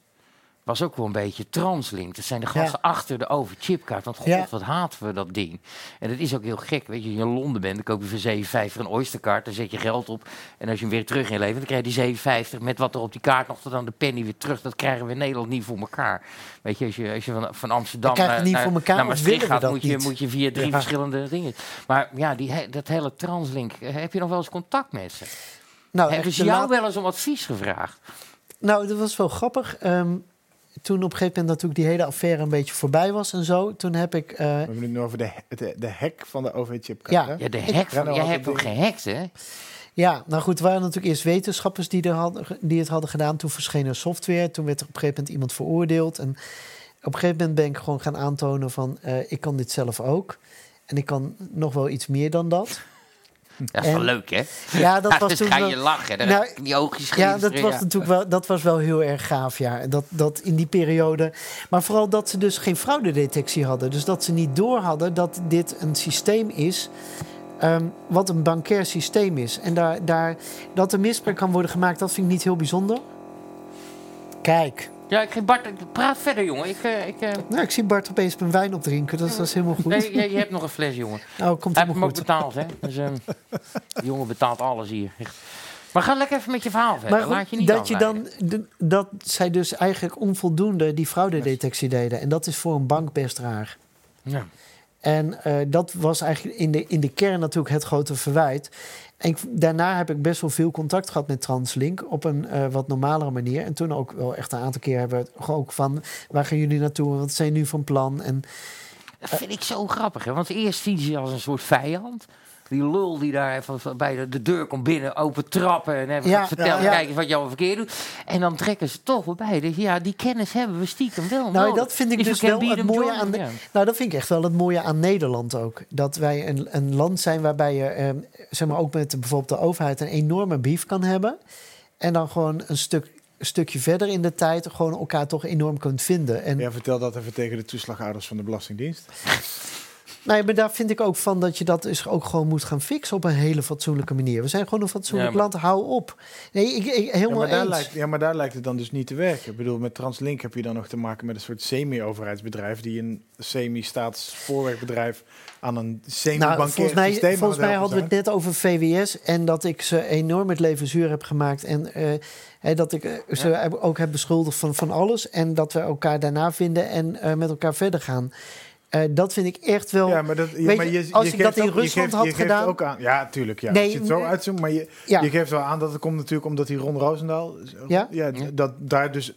was ook wel een beetje translink. Dat zijn de gasten achter de overchipkaart. Want god, Ja. wat haten we dat ding. En het is ook heel gek. Weet je, als je in Londen bent, dan koop je voor 7,50 een Oysterkaart. Dan zet je geld op. En als je hem weer terug inlevert, dan krijg je die 7,50 met wat er op die kaart nog dan de penny weer terug. Dat krijgen we in Nederland niet voor elkaar. Weet je, als je, als je van, van Amsterdam Dat naar, niet naar, voor elkaar, naar of Maastricht gaat, dat moet je, niet? moet je via drie Ja. verschillende dingen. Maar ja, die, dat hele translink, eh, heb je nog wel eens contact met ze? Nou, Hebben ze jou laat- wel eens om advies gevraagd? nou, dat was wel grappig. Ehm, toen op een gegeven moment natuurlijk die hele affaire een beetje voorbij was en zo. Toen heb ik... eh, We hebben het nu over de, de, de hack van de OV-chipkaart. Ja. hè? Ja, de Ik- hack van, Ja, nou, jij hebt dingen. gehackt, hè? Ja, nou goed, er waren natuurlijk eerst wetenschappers die, er hadden, die het hadden gedaan. Toen verscheen er software. Toen werd er op een gegeven moment iemand veroordeeld. En op een gegeven moment ben ik gewoon gaan aantonen van... eh, ik kan dit zelf ook. En ik kan nog wel iets meer dan dat. Dat is wel leuk, hè? Ja, dat was dus toen ga wel- je lachen. Dan Nou, heb ik die oogjes Ja, dat was natuurlijk wel, dat was wel heel erg gaaf, ja. Dat, dat in die periode. Maar vooral dat ze dus geen fraudedetectie hadden. Dus dat ze niet door hadden dat dit een systeem is. ehm, wat een bankair systeem is. En daar, daar, dat er misbruik kan worden gemaakt, dat vind ik niet heel bijzonder. Kijk, Ja, ik geef Bart, praat verder, jongen. Ik, eh, ik, eh, nou, ik zie Bart opeens mijn wijn opdrinken. Dat, dat is helemaal goed. nee, je, je hebt nog een fles, jongen. Nou, komt Hij heeft hem ook betaald, hè? Dus, ehm, jongen betaalt alles hier. Maar ga lekker even met je verhaal verder. Maar Laat je niet dat, je dan, dat zij dus eigenlijk onvoldoende die fraudedetectie deden. En dat is voor een bank best raar. Ja. En eh, dat was eigenlijk in de, in de kern natuurlijk het grote verwijt. Daarna heb ik best wel veel contact gehad met Translink op een eh, wat normalere manier. En toen ook wel echt een aantal keer hebben we ook van waar gaan jullie naartoe? Wat zijn jullie van plan? En Dat vind ik zo grappig, hè? want eerst zien ze je als een soort vijand. Die lul die daar even van bij de, de deur komt binnen, open trappen en even Ja, ja, ja. kijken wat je allemaal verkeerd doet. En dan trekken ze toch wel bij. Dus ja, die kennis hebben we stiekem wel Nou, nodig. dat vind ik If dus wel het mooie join aan. de- nou, dat vind ik echt wel het mooie aan Nederland ook. Dat wij een, een land zijn waarbij je, eh, zeg maar, ook met de, bijvoorbeeld de overheid een enorme beef kan hebben. En dan gewoon een stuk een stukje verder in de tijd gewoon elkaar toch enorm kunt vinden. En Ja, vertel dat even tegen de toeslagouders van de Belastingdienst. Nou maar daar vind ik ook van dat je dat dus ook gewoon moet gaan fixen op een hele fatsoenlijke manier. We zijn gewoon een fatsoenlijk maar- land, hou op. Nee, ik, ik Ja helemaal maar, daar lijkt, ja, maar daar lijkt het dan dus niet te werken. Ik bedoel, met Translink heb je dan nog te maken met een soort semi-overheidsbedrijf... die een semi-staatsspoorwegbedrijf aan een Nou, semi-bankair volgens mij, systeem aan volgens mij hadden we het net over VWS en dat ik ze enorm het leven zuur heb gemaakt. En eh, dat ik eh, ze ook heb beschuldigd van, van alles. En dat we elkaar daarna vinden en eh, met elkaar verder gaan. Eh, dat vind ik echt wel. Ja, maar dat, ja, maar je, je, als je ik dat in ook- je Rusland geeft- had je geeft gedaan- ook aan, ja, tuurlijk. Ja, Nee, als je het zo uitzoomt, maar je, Ja. je geeft wel aan dat het komt natuurlijk omdat die Ron Roosendaal... Ja? dat daar dus...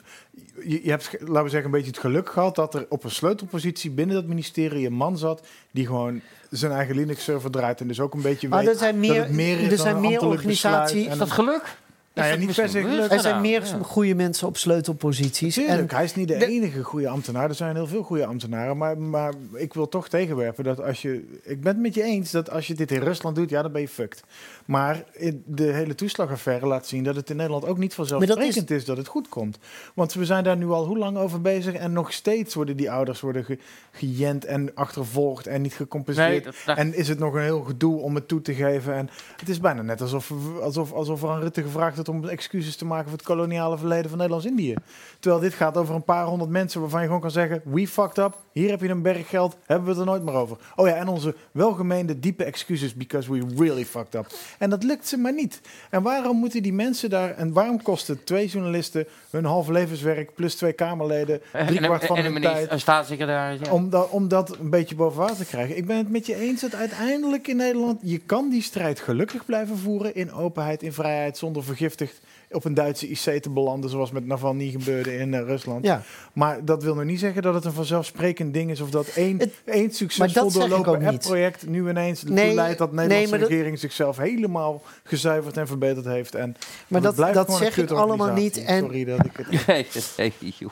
Je, je hebt, laten we zeggen, een beetje het geluk gehad... dat er op een sleutelpositie binnen dat ministerie een man zat... die gewoon zijn eigen Linux-server draait... en dus ook een beetje Maar weet er zijn dat meer- het meer is er dan zijn een meer organisaties- Is dat geluk? Nou ja, Is niet per se er zijn meer? Ja. goede mensen op sleutelposities. En, hij is niet de, de- enige goede ambtenaar. Er zijn heel veel goede ambtenaren. Maar, maar ik wil toch tegenwerpen dat als je... Ik ben het met je eens dat als je dit in Rusland doet, ja, dan ben je fucked. Maar de hele toeslagaffaire laat zien dat het in Nederland ook niet vanzelfsprekend is... dat het goed komt. Want we zijn daar nu al hoe lang over bezig... en nog steeds worden die ouders worden ge, gejend en achtervolgd en niet gecompenseerd. Nee, dat- dat- En is het nog een heel gedoe om het toe te geven. En het is bijna net alsof, alsof, alsof er aan Rutte gevraagd wordt om excuses te maken voor het koloniale verleden van Nederlands-Indië. Terwijl dit gaat over een paar honderd mensen waarvan je gewoon kan zeggen: We fucked up. Hier heb je een berg geld. Hebben we het er nooit meer over. Oh ja, en onze welgemeende diepe excuses because we really fucked up. En dat lukt ze maar niet. En waarom moeten die mensen daar. En waarom kosten twee journalisten hun half levenswerk plus twee Kamerleden En, drie kwart en, van en hun tijd? een staatssecretaris. Ja. Om dat, om dat een beetje boven water te krijgen. Ik ben het met je eens dat uiteindelijk in Nederland... je kan die strijd gelukkig blijven voeren in openheid, in vrijheid... zonder vergiftigd op een Duitse IC te belanden... zoals met Navalny gebeurde in eh, Rusland. ja. Maar dat wil nog niet zeggen dat het een vanzelfsprekend ding is... of dat één, Het- één maar succesvol dat zeg ik ook doorlopen niet. app-project... nu ineens Nee, leidt dat de nee, Nederlandse maar dat- regering... zichzelf helemaal gezuiverd en verbeterd heeft. En, Maar dat, blijft dat zeg ik allemaal niet. En Sorry dat ik het... Nee, nee, joh.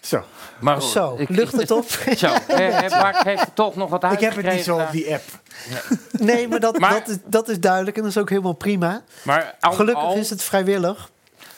Zo, Maar goed, zo, ik- lucht het op. Zo, eh, eh, heeft er toch nog wat uit. ik heb het niet zo op die app. Nee, maar, dat, Maar- dat, is, dat is duidelijk en dat is ook helemaal prima. Maar al, Gelukkig al- is het vrijwillig.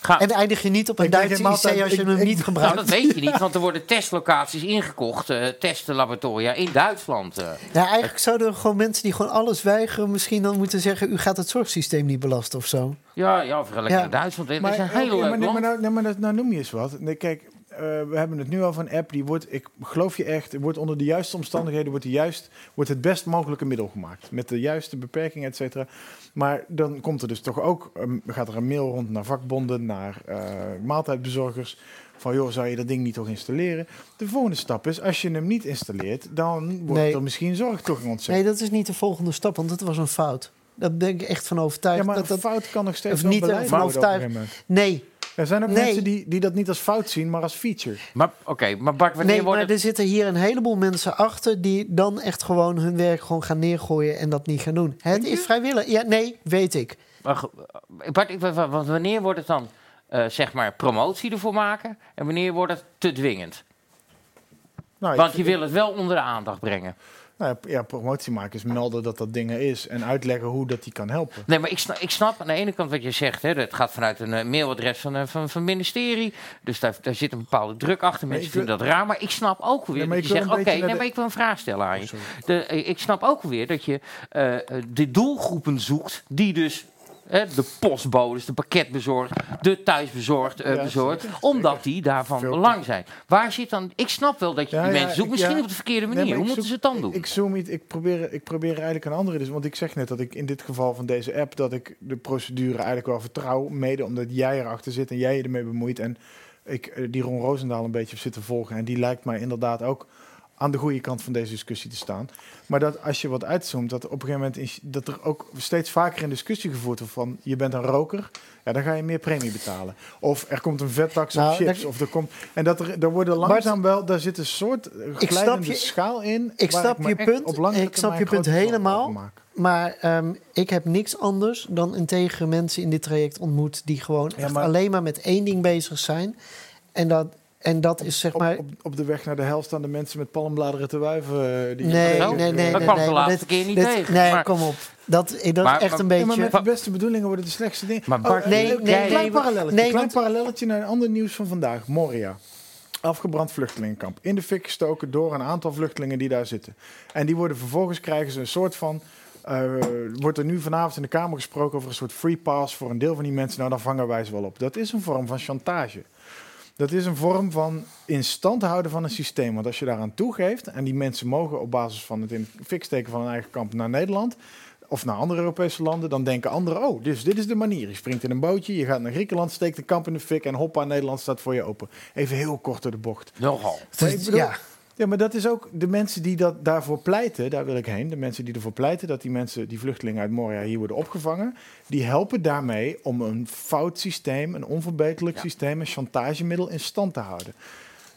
Ga- En eindig je niet op een Duitse IC als je ik- hem ik- niet nou, gebruikt. dat weet je niet, want er worden testlocaties ingekocht, eh testenlaboratoria in Duitsland. Ja, eigenlijk zouden er gewoon mensen die gewoon alles weigeren... misschien dan moeten zeggen... u gaat het zorgsysteem niet belasten of zo. Ja, ja, of lekker Ja. naar Duitsland. Dat Maar, is een oké, heel leuk maar, nee, maar, land. nou, maar dat, nou noem je eens wat. Nee, kijk, eh, we hebben het nu over een app die wordt, ik geloof je echt, wordt onder de juiste omstandigheden wordt, juist, wordt het best mogelijke middel gemaakt. Met de juiste beperkingen, et cetera. Maar dan komt er dus toch ook, um, gaat er een mail rond naar vakbonden, naar eh, maaltijdbezorgers. Van joh, zou je dat ding niet toch installeren? De volgende stap is, als je hem niet installeert, dan wordt Nee. er misschien zorgtoegang ontzet. Nee, dat is niet de volgende stap, want dat was een fout. Daar ben ik echt van overtuigd. ja, maar dat, een dat, fout kan nog steeds of niet een overtuigd. nee, Er zijn ook Nee. mensen die, die dat niet als fout zien, maar als feature. Maar oké, maar Bart, wanneer nee maar er zitten hier een heleboel mensen achter... die dan echt gewoon hun werk gewoon gaan neergooien en dat niet gaan doen. Het is vrijwillig. Ja, nee, weet ik. Maar eh, Bart, ik, want wanneer wordt het dan, eh, zeg maar, promotie ervoor maken? En wanneer wordt het te dwingend? Nou, Want je wil het wel onder de aandacht brengen. Nou ja, promotie maken is melden dat dat ding er is en uitleggen hoe dat die kan helpen. Nee, maar ik snap, ik snap aan de ene kant wat je zegt. Hè, het gaat vanuit een eh, mailadres van, eh, van, van het ministerie. Dus daar, daar zit een bepaalde druk achter. Mensen vinden dat raar. Maar ik snap ook weer dat je zegt... een Oké, nee, de- maar ik wil een vraag stellen aan je. sorry. De, eh, ik snap ook weer dat je de doelgroepen zoekt... die dus... de postbodes, de pakketbezorgd, de thuisbezorgd, Ja, bezorgd, zeker, omdat die daarvan Veel belang zijn. Waar zit dan... Ik snap wel dat je Ja, die mensen zoekt, ik- misschien op de verkeerde manier. Hoe moeten ze het dan doen? Ik zoom niet, ik probeer, ik probeer eigenlijk een andere. Dus, want ik zeg net dat ik in dit geval van deze app dat ik de procedure eigenlijk wel vertrouw, mede omdat jij erachter zit en jij je ermee bemoeit en ik eh, die Ron Roosendaal een beetje heb zitten volgen en die lijkt mij inderdaad ook aan de goede kant van deze discussie te staan. Maar dat als je wat uitzoomt, dat op een gegeven moment is, dat er ook steeds vaker een discussie gevoerd wordt van je bent een roker, ja, dan ga je meer premie betalen. Of er komt een vettax Nou, op chips. daar- Of er komt. En dat er, er worden langzaam wel, daar zit een soort glijdende je- schaal in. ik snap je echt punt. op Ik snap je punt helemaal. Maar ehm, ik heb niks anders dan integere mensen in dit traject ontmoet... die gewoon Ja, echt maar- alleen maar met één ding bezig zijn. En dat, en dat is zeg Op, maar... op, op de weg naar de hel staan de mensen met palmbladeren te wuiven. eh, die Nee, Zo? nee, nee, Dat nee. kwam nee, de maar laatste keer niet dit- tegen, Nee, maar- kom op. Dat, dat Maar- is echt maar- een Ja, beetje... maar met de beste bedoelingen worden de slechtste dingen. Maar Bart, eh, nee, eh, nee, klein nee, parallelletje, nee, klein want- parallelletje naar een ander nieuws van vandaag. Moria. Afgebrand vluchtelingenkamp. In de fik gestoken door een aantal vluchtelingen die daar zitten. En die worden vervolgens krijgen ze een soort van. eh, wordt er nu vanavond in de Kamer gesproken over een soort free pass voor een deel van die mensen. Nou, dan vangen wij ze wel op. Dat is een vorm van chantage. Dat is een vorm van in stand houden van een systeem. Want als je daaraan toegeeft en die mensen mogen op basis van het in de fik steken van hun eigen kamp naar Nederland of naar andere Europese landen, dan denken anderen: oh, dus dit is de manier. Je springt in een bootje, je gaat naar Griekenland, steekt een kamp in de fik en hoppa, Nederland staat voor je open. Even heel kort door de bocht. Nogal. Maar ik bedoel- ja, Ja, maar dat is ook de mensen die dat daarvoor pleiten, daar wil ik heen. De mensen die ervoor pleiten dat die mensen, die vluchtelingen uit Moria hier worden opgevangen, die helpen daarmee om een fout systeem, een onverbeterlijk Ja. systeem, een chantagemiddel in stand te houden.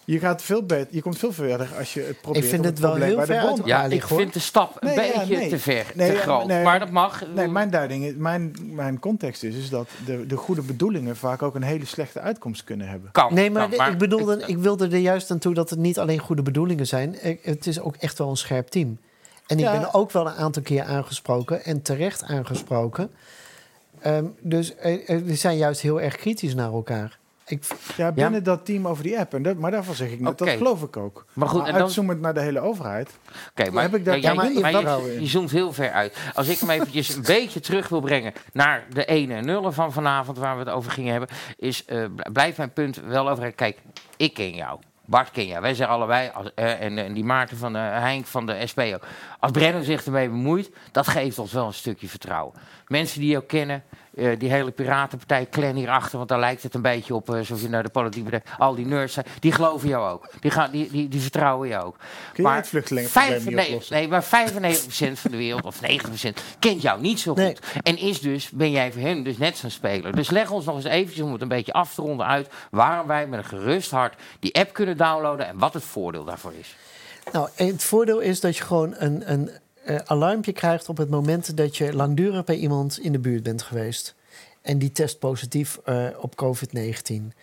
Je, gaat veel beter, je komt veel verder als je het probeert. vind om het wel heel bij ver Ja, ik hoor. vind de stap een Nee, ja, beetje nee. te ver, Nee, te groot. nee. maar dat mag. Nee, mijn duiding, is- mijn, mijn context is, is dat de, de goede bedoelingen vaak ook een hele slechte uitkomst kunnen hebben. kan. Nee, maar, kan, ik, bedoelde, ik wilde er juist aan toe dat het niet alleen goede bedoelingen zijn. Ik- Het is ook echt wel een scherp team. En ik Ja. ben ook wel een aantal keer aangesproken en terecht aangesproken. Ehm, dus eh, eh, we zijn juist heel erg kritisch naar elkaar. Ik, Ja, binnen dat team over die app. En dat, maar daarvan zeg ik net, dat geloof ik ook. Maar goed, maar en dan- uitzoomend naar de hele overheid. Oké, maar, heb ik daar ja, maar je, je zoomt heel ver uit. Als ik hem eventjes een beetje terug wil brengen naar de ene en nullen van vanavond, waar we het over gingen hebben, is eh, blijft mijn punt wel over. Kijk, ik ken jou. Bart ken jou. Wij zeggen allebei, als, eh, en, en die Maarten van de Henk van de SPO. Als Brennan zich ermee bemoeit, dat geeft ons wel een stukje vertrouwen. Mensen die jou kennen, eh, die hele piratenpartij, clan hierachter, want daar lijkt het een beetje op, eh, zoals je naar de politiek. Al die nerds zijn, die geloven jou ook. Die, gaan, die, die, die vertrouwen jou ook. Kun je het vluchtelingenprobleem niet nee, nee, maar 95% van de wereld, of 90%, kent jou niet zo goed. Nee. En is dus, ben jij voor hem dus net zo'n speler. Dus leg ons nog eens eventjes, om het een beetje af te ronden uit... waarom wij met een gerust hart die app kunnen downloaden... en wat het voordeel daarvoor is. nou, het voordeel is dat je gewoon een, een eh, alarmpje krijgt op het moment dat je langdurig bij iemand in de buurt bent geweest. En die test positief eh, op COVID-19.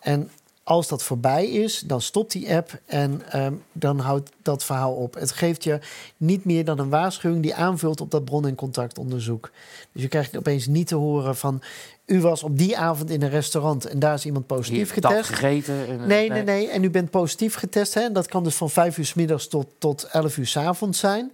En als dat voorbij is, dan stopt die app en ehm, dan houdt dat verhaal op. Het geeft je niet meer dan een waarschuwing die aanvult op dat bron- en contactonderzoek. Dus je krijgt opeens niet te horen van... u was op die avond in een restaurant en daar is iemand positief getest. gegeten. en, eh, Nee, nee, nee. En u bent positief getest. Hè? En dat kan dus van 5 uur s middags tot, tot 11 uur s avonds zijn.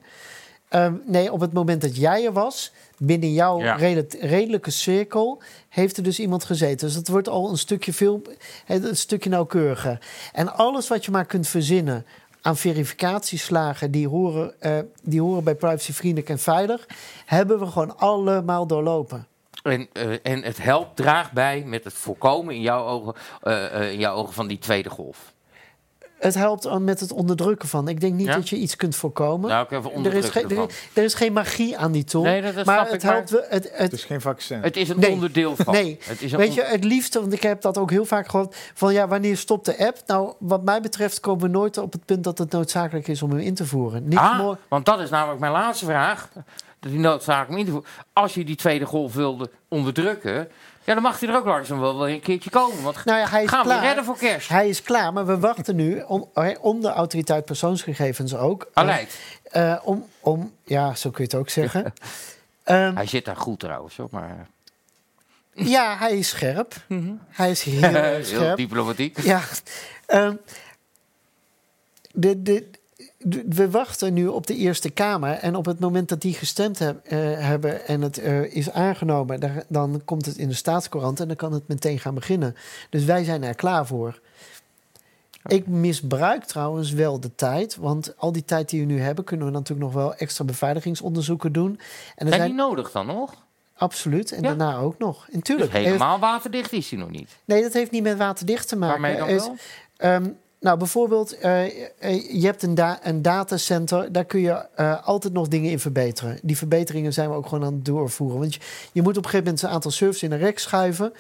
Ehm, nee, op het moment dat jij er was, binnen jouw Ja. redelijke cirkel, heeft er dus iemand gezeten. Dus dat wordt al een stukje, veel, een stukje nauwkeuriger. En alles wat je maar kunt verzinnen aan verificatieslagen die horen, eh, die horen bij privacyvriendelijk en veilig, hebben we gewoon allemaal doorlopen. En, eh, en het helpt, draagt bij met het voorkomen in jouw ogen, eh, in jouw ogen van die tweede golf. Het helpt met het onderdrukken van. Ik denk niet Ja? dat je iets kunt voorkomen. Nou, even er, is er, is- er is geen magie aan die tool. Nee, dat, dat maar snap het ik. helpt. we- Het, Het het, is geen vaccin. Het is een Nee. onderdeel van. Nee. Het is een weet on- je, het liefste, want ik heb dat ook heel vaak gehoord. Van ja, wanneer stopt de app? Nou, wat mij betreft komen we nooit op het punt dat het noodzakelijk is om hem in te voeren. Niet Ah, want dat is namelijk mijn laatste vraag. Dat die noodzaak om in te voeren. Als je die tweede golf wilde onderdrukken, ja, dan mag hij er ook langzaam wel, wel een keertje komen. Want Nou ja, hij is gaan we klaar. redden voor kerst. Hij is klaar, maar we wachten nu om, om de autoriteit persoonsgegevens ook. Aleid. eh, om, om, ja, zo kun je het ook zeggen. Ehm, Hij zit daar goed trouwens, hoor, maar ja, hij is scherp. Hij is heel erg heel scherp. diplomatiek. Ja, ehm, de, de, de- we wachten nu op de Eerste Kamer. En op het moment dat die gestemd heb- eh, hebben en het eh, is aangenomen, daar- dan komt het in de staatscourant en dan kan het meteen gaan beginnen. Dus wij zijn er klaar voor. Ik misbruik trouwens wel de tijd, want al die tijd die we nu hebben, kunnen we natuurlijk nog wel extra beveiligingsonderzoeken doen. En Zijn zijn die nodig dan nog? absoluut, en Ja. daarna ook nog. En Dus tuurlijk, helemaal waterdicht is hij nog niet. nee, dat heeft niet met waterdicht te maken. Waarmee dan wel? Ehm, Nou, bijvoorbeeld, eh, eh, je hebt een, een datacenter, daar kun je eh, altijd nog dingen in verbeteren. Die verbeteringen zijn we ook gewoon aan het doorvoeren. Want je, je moet op een gegeven moment een aantal servers in een rek schuiven.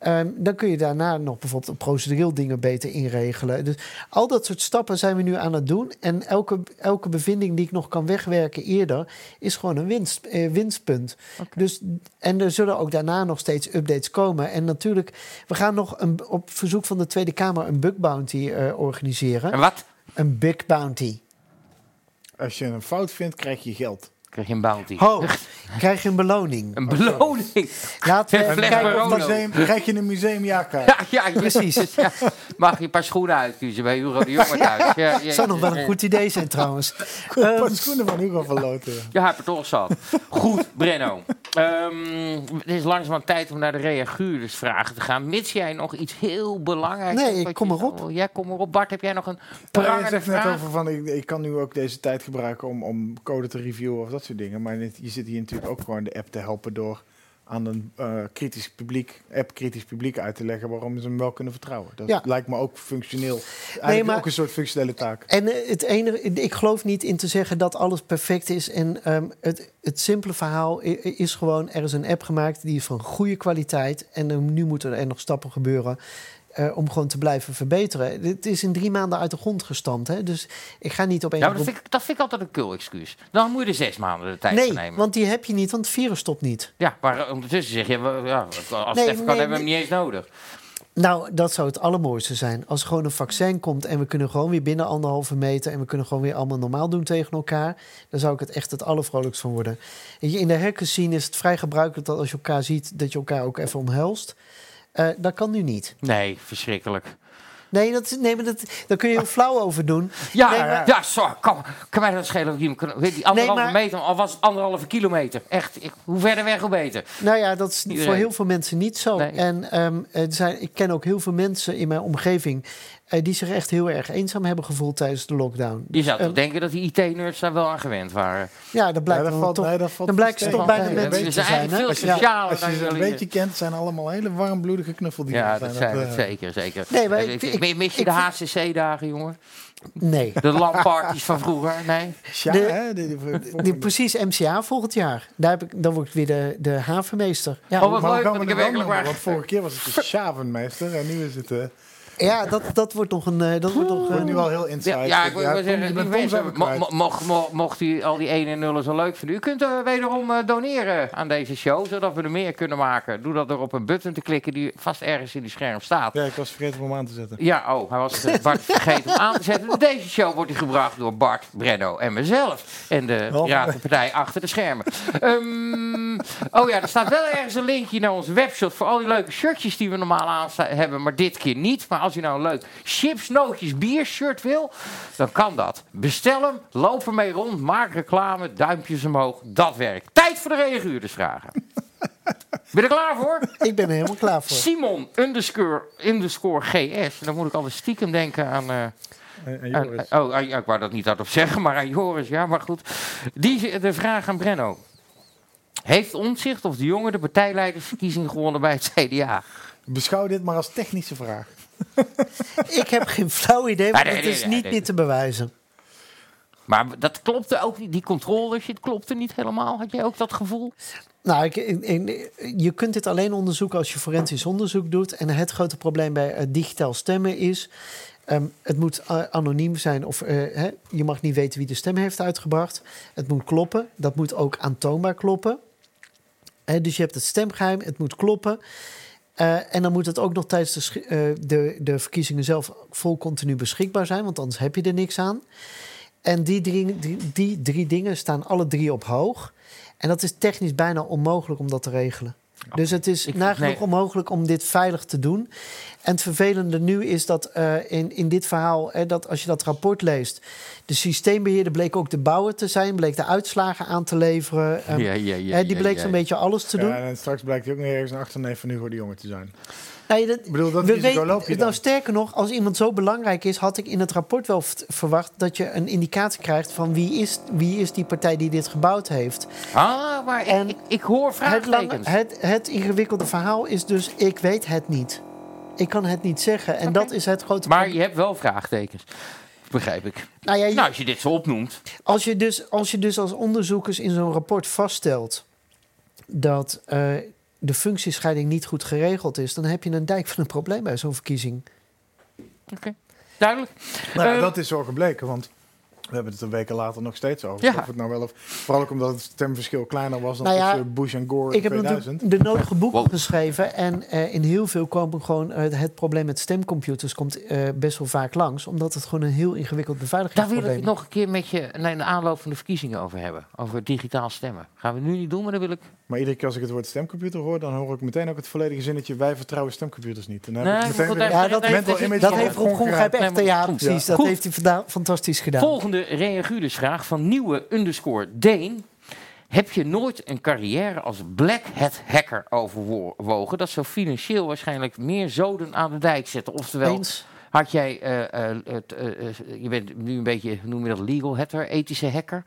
Ehm, dan kun je daarna nog bijvoorbeeld procedureel dingen beter inregelen. Dus al dat soort stappen zijn we nu aan het doen. En elke, elke bevinding die ik nog kan wegwerken eerder, is gewoon een winst, eh, winstpunt. Dus, en er zullen ook daarna nog steeds updates komen. En natuurlijk, we gaan nog een, op verzoek van de Tweede Kamer een bug bounty eh, organiseren. En wat? Een bug bounty. Als je een fout vindt, krijg je geld. Krijg je een bounty. Ho, krijg je een beloning. Een beloning. Laten we even kijken of. Museum, krijg je een museumjaarkaart. Ja, ja, precies. Ja. Mag je een paar schoenen uitkiezen bij Hugo de Jonge thuis? Ja, ja, zou nog wel een goed idee zijn trouwens. Een paar schoenen van Hugo van Loten. Ja, heb er toch zat. Goed, Brenno. Ehm, het is langzamerhand tijd om naar de reaguurdersvragen te gaan. Mits jij nog iets heel belangrijks... Nee, ik kom erop. zou- Jij kom erop. Bart, heb jij nog een Ja, je prangende zegt net vraag? over van, ik, ik kan nu ook deze tijd gebruiken om, om code te reviewen of dat soort dingen. Maar je zit hier natuurlijk ook gewoon de app te helpen door aan een eh, kritisch publiek, app kritisch publiek uit te leggen waarom ze hem wel kunnen vertrouwen. Dat Ja. lijkt me ook functioneel. Eigenlijk maar- ook een soort functionele taak. En eh, het enige, ik geloof niet in te zeggen dat alles perfect is. En ehm, het, het simpele verhaal is gewoon: er is een app gemaakt die is van goede kwaliteit. En nu moeten er nog stappen gebeuren. Eh, om gewoon te blijven verbeteren. Het is in drie maanden uit de grond gestampt. Hè? Dus ik ga niet op één Ja, maar dat, vind ik, dat vind ik altijd een kul excuus. Dan moet je er zes maanden de tijd voor Nee, nemen. want die heb je niet, want het virus stopt niet. Ja, maar ondertussen zeg je, ja, als Nee, het even kan, nee, hebben we hem niet eens nodig. Nou, dat zou het allermooiste zijn. Als er gewoon een vaccin komt en we kunnen gewoon weer binnen anderhalve meter... en we kunnen gewoon weer allemaal normaal doen tegen elkaar... dan zou ik het echt het allervrolijkst van worden. In de zien is het vrij gebruikelijk dat als je elkaar ziet... dat je elkaar ook even omhelst. Eh, dat kan nu niet. Nee, verschrikkelijk. Nee, dat, nee maar dat, daar kun je heel flauw over doen. Ja, Nee, ja, maar- ja, zo, kan, kan mij dat schelen? weet Die anderhalve maar- meter, al was het anderhalve kilometer. Echt, ik, hoe verder weg, hoe beter. Nou ja, dat is Iedereen. voor heel veel mensen niet zo. Nee. En ehm, er zijn, ik ken ook heel veel mensen in mijn omgeving... eh, die zich echt heel erg eenzaam hebben gevoeld tijdens de lockdown. Je zou toch Ehm, denken dat die IT-nerds daar wel aan gewend waren. Ja, dat blijkt Ja, dat valt- toch... nee, dat valt dan blijkt ze toch bijna Ja, mensen te zijn veel Ja. socialer Als je dan ze een beetje kent, zijn allemaal hele warmbloedige knuffeldieren. Ja, dat zijn we eh, zeker, zeker. Nee, maar Ik- ik- ik- ik- mis je ik de HCC-dagen, jongen? Nee. De LAN-parties van vroeger? Nee? De- hè, die- Die, precies MCA volgend jaar. Daar heb ik, dan word ik weer de, de havenmeester. Ja, Oh, wat maar leuk, want ik heb wel werkelijk noemen, waar... want vorige keer was het de Schavenmeester en nu is het... eh ja dat, dat wordt nog een... eh, Dat wordt nog, wordt eh, nu wel heel insight. Ja, ja, ik wil Ja, zeggen, Tom mocht, mo- mocht u al die 1 en 0 zo leuk vinden, u kunt er wederom eh, doneren aan deze show, zodat we er meer kunnen maken. Doe dat door op een button te klikken die vast ergens in die scherm staat. Ja, ik was vergeten om hem aan te zetten. Ja, oh, hij was het, Bart vergeten om aan te zetten. Deze show wordt hier gebracht door Bart, Brenno en mezelf. En de. Piratenpartij achter de schermen. Ehm, oh ja, er staat wel ergens een linkje naar onze webshop voor al die leuke shirtjes die we normaal aan hebben, maar dit keer niet. Maar als u nou een leuk chips, nootjes, bier shirt wil, dan kan dat. Bestel hem, loop ermee rond, maak reclame, duimpjes omhoog. Dat werkt. Tijd voor de reaguurdersvragen. Ben je er klaar voor? ik ben er helemaal klaar voor. Simon underscore, underscore GS. En dan moet ik altijd stiekem denken aan... eh, En, en aan- Joris. oh, ik wou dat niet hardop zeggen, maar aan Joris, ja, maar goed. Die, de vraag aan Brenno. Heeft Omtzigt of de jongen de partijleidersverkiezing gewonnen bij het CDA? Beschouw dit maar als technische vraag. Ik heb geen flauw idee, nee, het is nee, niet nee. meer te bewijzen. Maar dat klopte ook niet. Die controles, het klopte niet helemaal. Had jij ook dat gevoel? Nou, ik, ik- ik- je kunt dit alleen onderzoeken als je forensisch onderzoek doet. En het grote probleem bij eh, digitaal stemmen is... ehm, het moet eh, anoniem zijn of eh, hè, je mag niet weten wie de stem heeft uitgebracht. Het moet kloppen. Dat moet ook aantoonbaar kloppen. Hè, dus je hebt het stemgeheim, het moet kloppen. Eh, en dan moet het ook nog tijdens de, eh, de, de verkiezingen zelf vol continu beschikbaar zijn, want anders heb je er niks aan. En die drie, die, die drie dingen staan alle drie op hoog. En dat is technisch bijna onmogelijk om dat te regelen. Dus het is nagenoeg nee. onmogelijk om dit veilig te doen. En het vervelende nu is dat eh, in, in dit verhaal, hè, dat als je dat rapport leest, de systeembeheerder bleek ook de bouwer te zijn, bleek de uitslagen aan te leveren. ehm, ja, ja, hè, die bleek zo'n beetje alles te doen. Ja, en straks blijkt hij ook nog ergens een achterneef van Hugo de Jonge te zijn. Nee, dat, Ik bedoel, dat we risico weten- loop je dan. nou, sterker nog, als iemand zo belangrijk is, had ik in het rapport wel verwacht dat je een indicatie krijgt van wie is, wie is die partij die dit gebouwd heeft. Ah, maar En ik, ik hoor Het, lange- vraagtekens. het, het ingewikkelde verhaal is dus, ik weet het niet. Ik kan het niet zeggen. En dat is het grote Maar je hebt wel vraagtekens. Begrijp ik. Nou ja, je- Nou, als je dit zo opnoemt. Als je dus als, je dus als onderzoekers in zo'n rapport vaststelt dat eh, de functiescheiding niet goed geregeld is, dan heb je een dijk van een probleem bij zo'n verkiezing. Oké. Duidelijk. Nou, Eh, dat is zo gebleken, want we hebben het een weken later nog steeds over. Ja. Of het nou wel of, vooral ook omdat het stemverschil kleiner was dan Nou ja, tussen Bush en Gore Ik in heb 2000. natuurlijk de nodige boeken Wow. geschreven. En eh, in heel veel komen gewoon eh, het probleem met stemcomputers komt eh, best wel vaak langs. Omdat het gewoon een heel ingewikkeld Daar beveiligingsprobleem wil ik is. het nog een keer met je naar de aanloop van de verkiezingen over hebben. Over digitaal stemmen. Gaan we nu niet doen, maar dan wil ik... Maar iedere keer als ik het woord stemcomputer hoor, dan hoor ik meteen ook het volledige zinnetje: wij vertrouwen stemcomputers niet. En dan heb Nee, ik maar meteen goed, weer- daar- Ja, dat daar- Dat van heeft Rob echt, Nee, ja precies. Ja. Dat Goed. heeft hij fantastisch gedaan. Volgende reaguurdersvraag van nieuwe underscore Deen. Heb je nooit een carrière als black hat hacker overwogen? Dat zou financieel waarschijnlijk meer zoden aan de dijk zetten. Oftewel, Eens. had jij, eh, eh, eh, je bent nu een beetje, noem je dat, legal hacker, ethische hacker.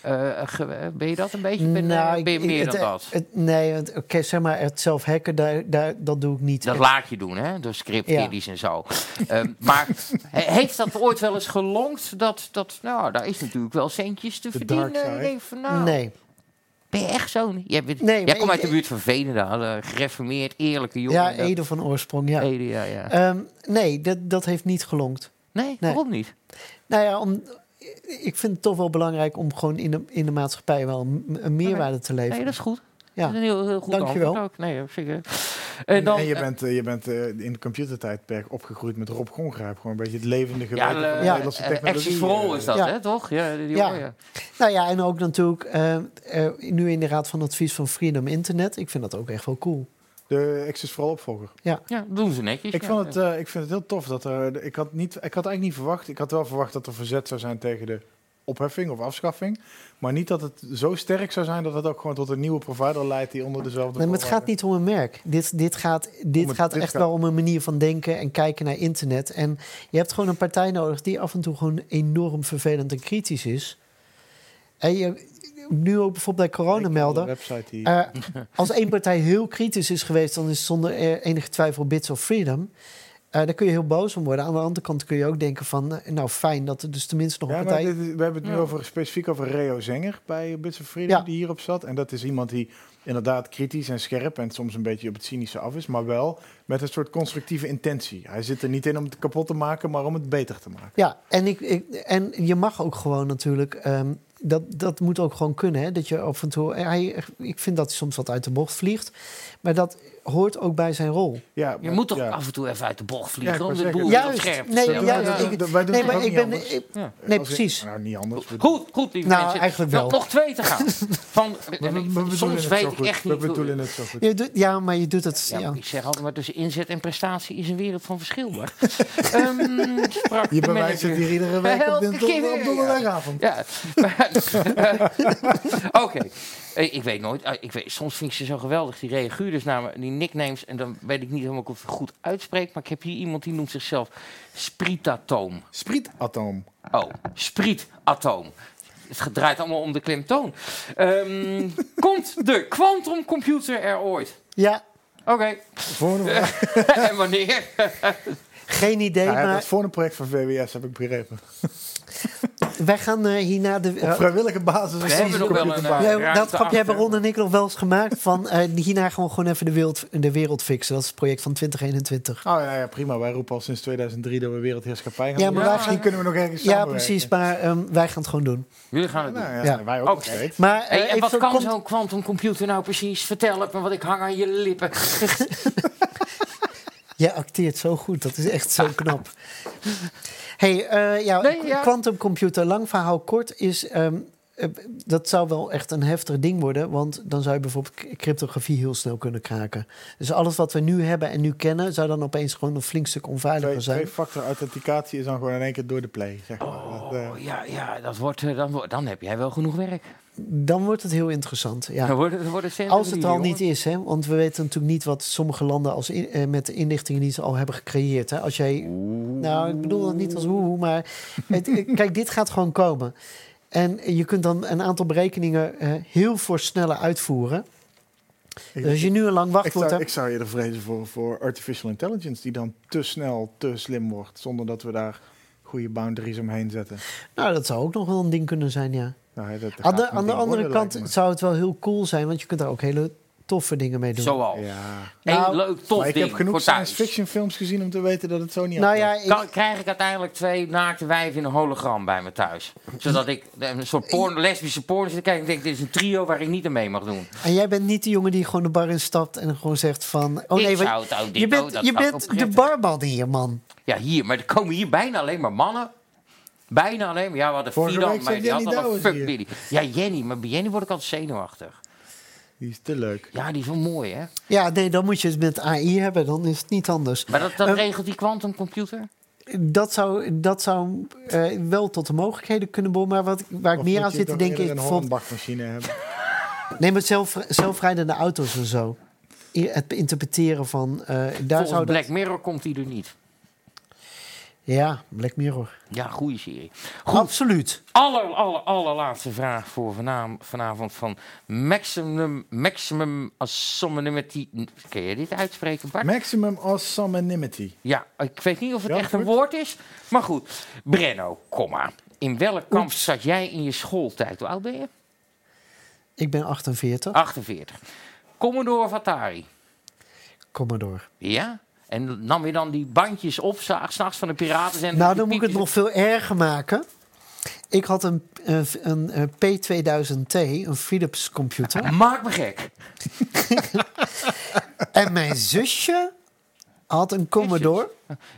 Eh, ge- ben je dat een beetje? Ben, Nou, eh, ben je ik- meer het- dan dat? het- nee, het- oké, zeg maar, het zelf hacken, daar, daar, dat doe ik niet. Dat laat je doen, hè? Door scriptkiddies Ja. en zo. Ehm, maar he- heeft dat ooit wel eens gelongd? Dat, dat, nou, daar is natuurlijk wel centjes te verdienen. Ik denk van, nou, Nee. ben je echt zo? Jij, bent, Nee, jij komt uit de buurt van Veenendaal. eh, gereformeerd, eerlijke jongen. Ja, Dat- Ede van oorsprong, ja. Ede, ja, ja. Ehm, nee, dat, dat heeft niet gelongd. nee, waarom niet? Nou ja, om, ik vind het toch wel belangrijk om gewoon in de, in de maatschappij wel een, een meerwaarde te leveren. Nee, dat is goed. Ja. Dat is een heel, heel goed Dankjewel. antwoord ook. Nee, zeker. En, En, dan, en je bent, eh, je bent eh, in de computertijdperk opgegroeid met Rob Gongrijp. Gewoon een beetje het levende ja, van de eh, Nederlandse eh, technologie. Eh. is dat, Ja. hè, toch? Ja, die Ja. hoor je. Nou ja, en ook natuurlijk nu in de Raad van Advies van Freedom Internet. Ik vind dat ook echt wel cool. De Access for All opvolger. Ja, dat doen ze netjes. Ik, ja. vond het, eh, ik vind het heel tof dat er. Ik had, niet, ik had eigenlijk niet verwacht. Ik had wel verwacht dat er verzet zou zijn tegen de opheffing of afschaffing. Maar niet dat het zo sterk zou zijn dat het ook gewoon tot een nieuwe provider leidt die onder dezelfde. Nee, maar het gaat niet om een merk. Dit, dit gaat, dit het- gaat dit echt gaat- wel om een manier van denken en kijken naar internet. En je hebt gewoon een partij nodig die af en toe gewoon enorm vervelend en kritisch is. En je, nu ook bijvoorbeeld bij corona melden. website die. Eh, als één partij heel kritisch is geweest, dan is zonder eh, enige twijfel Bits of Freedom. Eh daar kun je heel boos om worden. Aan de andere kant kun je ook denken van, eh, nou fijn dat er dus tenminste nog ja, een partij... is- we hebben het nu Ja. over, specifiek over Reo Zenger bij Bits of Freedom, Ja. die hierop zat. En dat is iemand die inderdaad kritisch en scherp en soms een beetje op het cynische af is, maar wel met een soort constructieve intentie. Hij zit er niet in om het kapot te maken, maar om het beter te maken. Ja, en, ik, ik, en je mag ook gewoon natuurlijk... ehm, dat, dat moet ook gewoon kunnen, hè? Dat je af en toe... Hij, ik vind dat hij soms wat uit de bocht vliegt. Maar dat hoort ook bij zijn rol. Ja, Je maar- moet toch ja. af en toe even uit de bocht vliegen om de boel Juist, scherp te nee, stellen. juist, Ja, ja. ik- Dat- wij doen Nee, het maar ik niet ben... anders. ik- Ja. nee, precies. nou, niet anders. Goed, goed, lieve Nou, mensen. eigenlijk wel. Nog twee te gaan. Van, We- we- we bedoelen soms weet ik goed. echt We niet... hoe- bedoelen het zo goed. Je doet, ja, maar je doet het... Ja, Ja, Ik zeg altijd maar tussen inzet en prestatie is een wereld van verschil. Maar. Ehm, sprak Je bewijst het hier iedere week op, donderdagavond. Ja. Oké. Eh, Ik weet nooit. eh, Ik weet, soms vind ik ze zo geweldig, die reaguurders, namen, die nicknames. En dan weet ik niet helemaal of ik het goed uitspreek. Maar ik heb hier iemand die noemt zichzelf Spritatoom. Sprietatoom. Oh, Sprietatoom. Het draait allemaal om de klemtoon. Ehm, komt de quantumcomputer er ooit? ja Oké. Vraag. en wanneer? geen idee, dat maar is voor een project van VWS, heb ik begrepen. wij gaan eh, hierna de... Op vrijwillige basis. We hebben nog wel een, eh, Ja, dat grapje hebben. Ron en ik nog wel eens gemaakt. Van, eh, hierna gaan we gewoon even de wereld, de wereld fixen. Dat is het project van 2021. Oh ja, ja, prima. Wij roepen al sinds 2003 dat we wereldheerschappij gaan Ja, doen. maar wij Misschien kunnen we nog ergens Ja, precies. Maar ehm, wij gaan het gewoon doen. Jullie gaan het doen. Nou, ja, Ja. wij ook steeds. Maar, eh, Hey, en wat kan zo'n quantumcomputer nou precies? Vertel het me, want ik hang aan je lippen. Jij acteert zo goed. Dat is echt zo knap. hey, eh, ja, Nee, ja. quantumcomputer, lang verhaal kort, is... ehm, eh, dat zou wel echt een heftig ding worden, want dan zou je bijvoorbeeld cryptografie heel snel kunnen kraken. Dus alles wat we nu hebben en nu kennen, zou dan opeens gewoon een flink stuk onveiliger Twee, zijn. twee-factor authenticatie is dan gewoon in één keer door de play. Zeg maar. Dat, eh, Oh, ja, ja dat wordt, dan, dan heb jij wel genoeg werk. Dan wordt het heel interessant. Ja. Dan wordt het, dan wordt het Als het al jongen. niet is, hè? want we weten natuurlijk niet wat sommige landen als in- eh, met de inlichtingen die ze al hebben gecreëerd. Hè? Als jij, nou, ik bedoel dat niet als hoe, maar het, eh, kijk, dit gaat gewoon komen. En je kunt dan een aantal berekeningen eh, heel voor sneller uitvoeren. Ik- Dus als je nu een lang ik, wachtwoord zou, hebt... ik zou eerder vrezen voor, voor artificial intelligence, die dan te snel, te slim wordt, zonder dat we daar goede boundaries omheen zetten. Nou, dat zou ook nog wel een ding kunnen zijn, ja. Nou, dat, dat Aan de, aan de andere worden, kant zou het wel heel cool zijn, want je kunt daar ook hele toffe dingen mee doen. Zoals. Ja. Eén Nou, leuk tof maar ik ding heb genoeg science fiction films gezien om te weten dat het zo niet Nou ja, ik, Kan, krijg ik uiteindelijk twee naakte wijven in een hologram bij me thuis. Zodat ik een soort porn, lesbische porn zit te kijken. en denk, dit is een trio waar ik niet aan mee mag doen. en jij bent niet de jongen die gewoon de bar instapt en gewoon zegt van... Oh Ik nee, zou wat- het ook je bent, dat je zou ik bent de barman hier, man. Ja, hier. Maar er komen hier bijna alleen maar mannen. Bijna alleen maar. Ja, we hadden Vorige Fidan, week maar die had een fuck. Billy. Ja, Jenny. Maar bij Jenny word ik altijd zenuwachtig. Die is te leuk. Ja, die is wel mooi, hè? Ja, nee, dan moet je het met AI hebben, dan is het niet anders. Maar dat, dat Eh, regelt die quantumcomputer? Dat zou, dat zou eh, wel tot de mogelijkheden kunnen behoren, maar wat, waar ik meer aan zit te denken is eerder een. Hornbach-machine hebben. Nee, maar zelf, zelfrijdende auto's en zo. Het interpreteren van... eh, daar Volgens zou dat- Black Mirror komt die er niet. Ja, Black Mirror. Ja, goede serie. Goed, Absoluut. aller, aller, allerlaatste vraag voor vanavond, vanavond van Maximum, maximum Anonymity. Kun je dit uitspreken, Bart? Maximum Awesomenimity. Ja, ik weet niet of het Ja, echt een woord is. Maar goed, Brenno, kom maar. In welk kamp zat jij in je schooltijd? Hoe oud ben je? Ik ben 48. 48. Commodore of Atari? Commodore. Ja? En nam je dan die bandjes op, s'nachts van de piraten? Nou, dan moet ik het nog veel erger maken. Ik had een, een, een, een P2000T, een Philips computer. Maak me gek. en mijn zusje had een Commodore.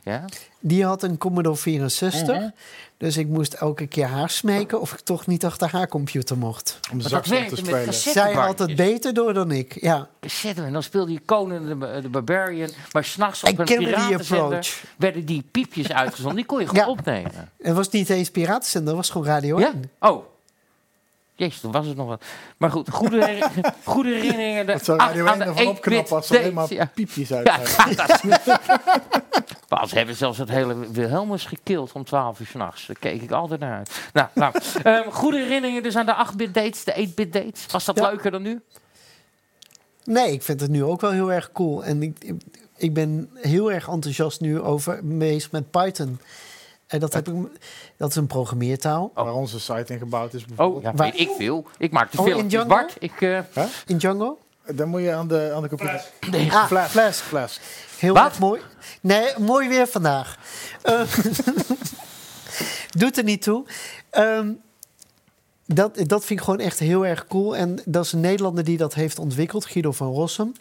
Ja? Die had een Commodore 64. Mhm. Dus ik moest elke keer haar smeken of ik toch niet achter haar computer mocht. Om dat zakjes werkte te met spelen. Zij had het beter door dan ik. Ja, en dan speelde je Conan de, de Barbarian. Maar s'nachts op een piratenzender werden die piepjes uitgezonden. Die kon je gewoon Ja. opnemen. het was niet eens piratenzender, het was gewoon Radio Ja? 1. Oh. Jezus, toen was het nog wat. Maar goed, goede, her- goede herinneringen. De, Wat zou Radio aan 1 de ervan opknappen 8-bit als er alleen maar ja. piepjes uit Ja, dat ze hebben zelfs het hele Wilhelmus gekild om 12 uur s'nachts. Daar keek ik altijd naar uit. Nou, nou goede herinneringen dus aan de 8-bit dates, de 8-bit dates. Was dat Ja. leuker dan nu? Nee, ik vind het nu ook wel heel erg cool. En ik, ik- ik ben heel erg enthousiast nu over bezig met Python. En dat, heb ik, dat is een programmeertaal. Waar onze site in gebouwd is Oh, ja, Waar- weet ik veel. Ik maak de Oh, in Django? Bart. Ik, eh, In Django. Dan moet je aan de, aan de computer... Ah, Flash. Flash. Flash. Heel Wat? erg mooi. Nee, mooi weer vandaag. Eh, doet er niet toe. Ehm, dat, dat vind ik gewoon echt heel erg cool. En dat is een Nederlander die dat heeft ontwikkeld, Guido van Rossum.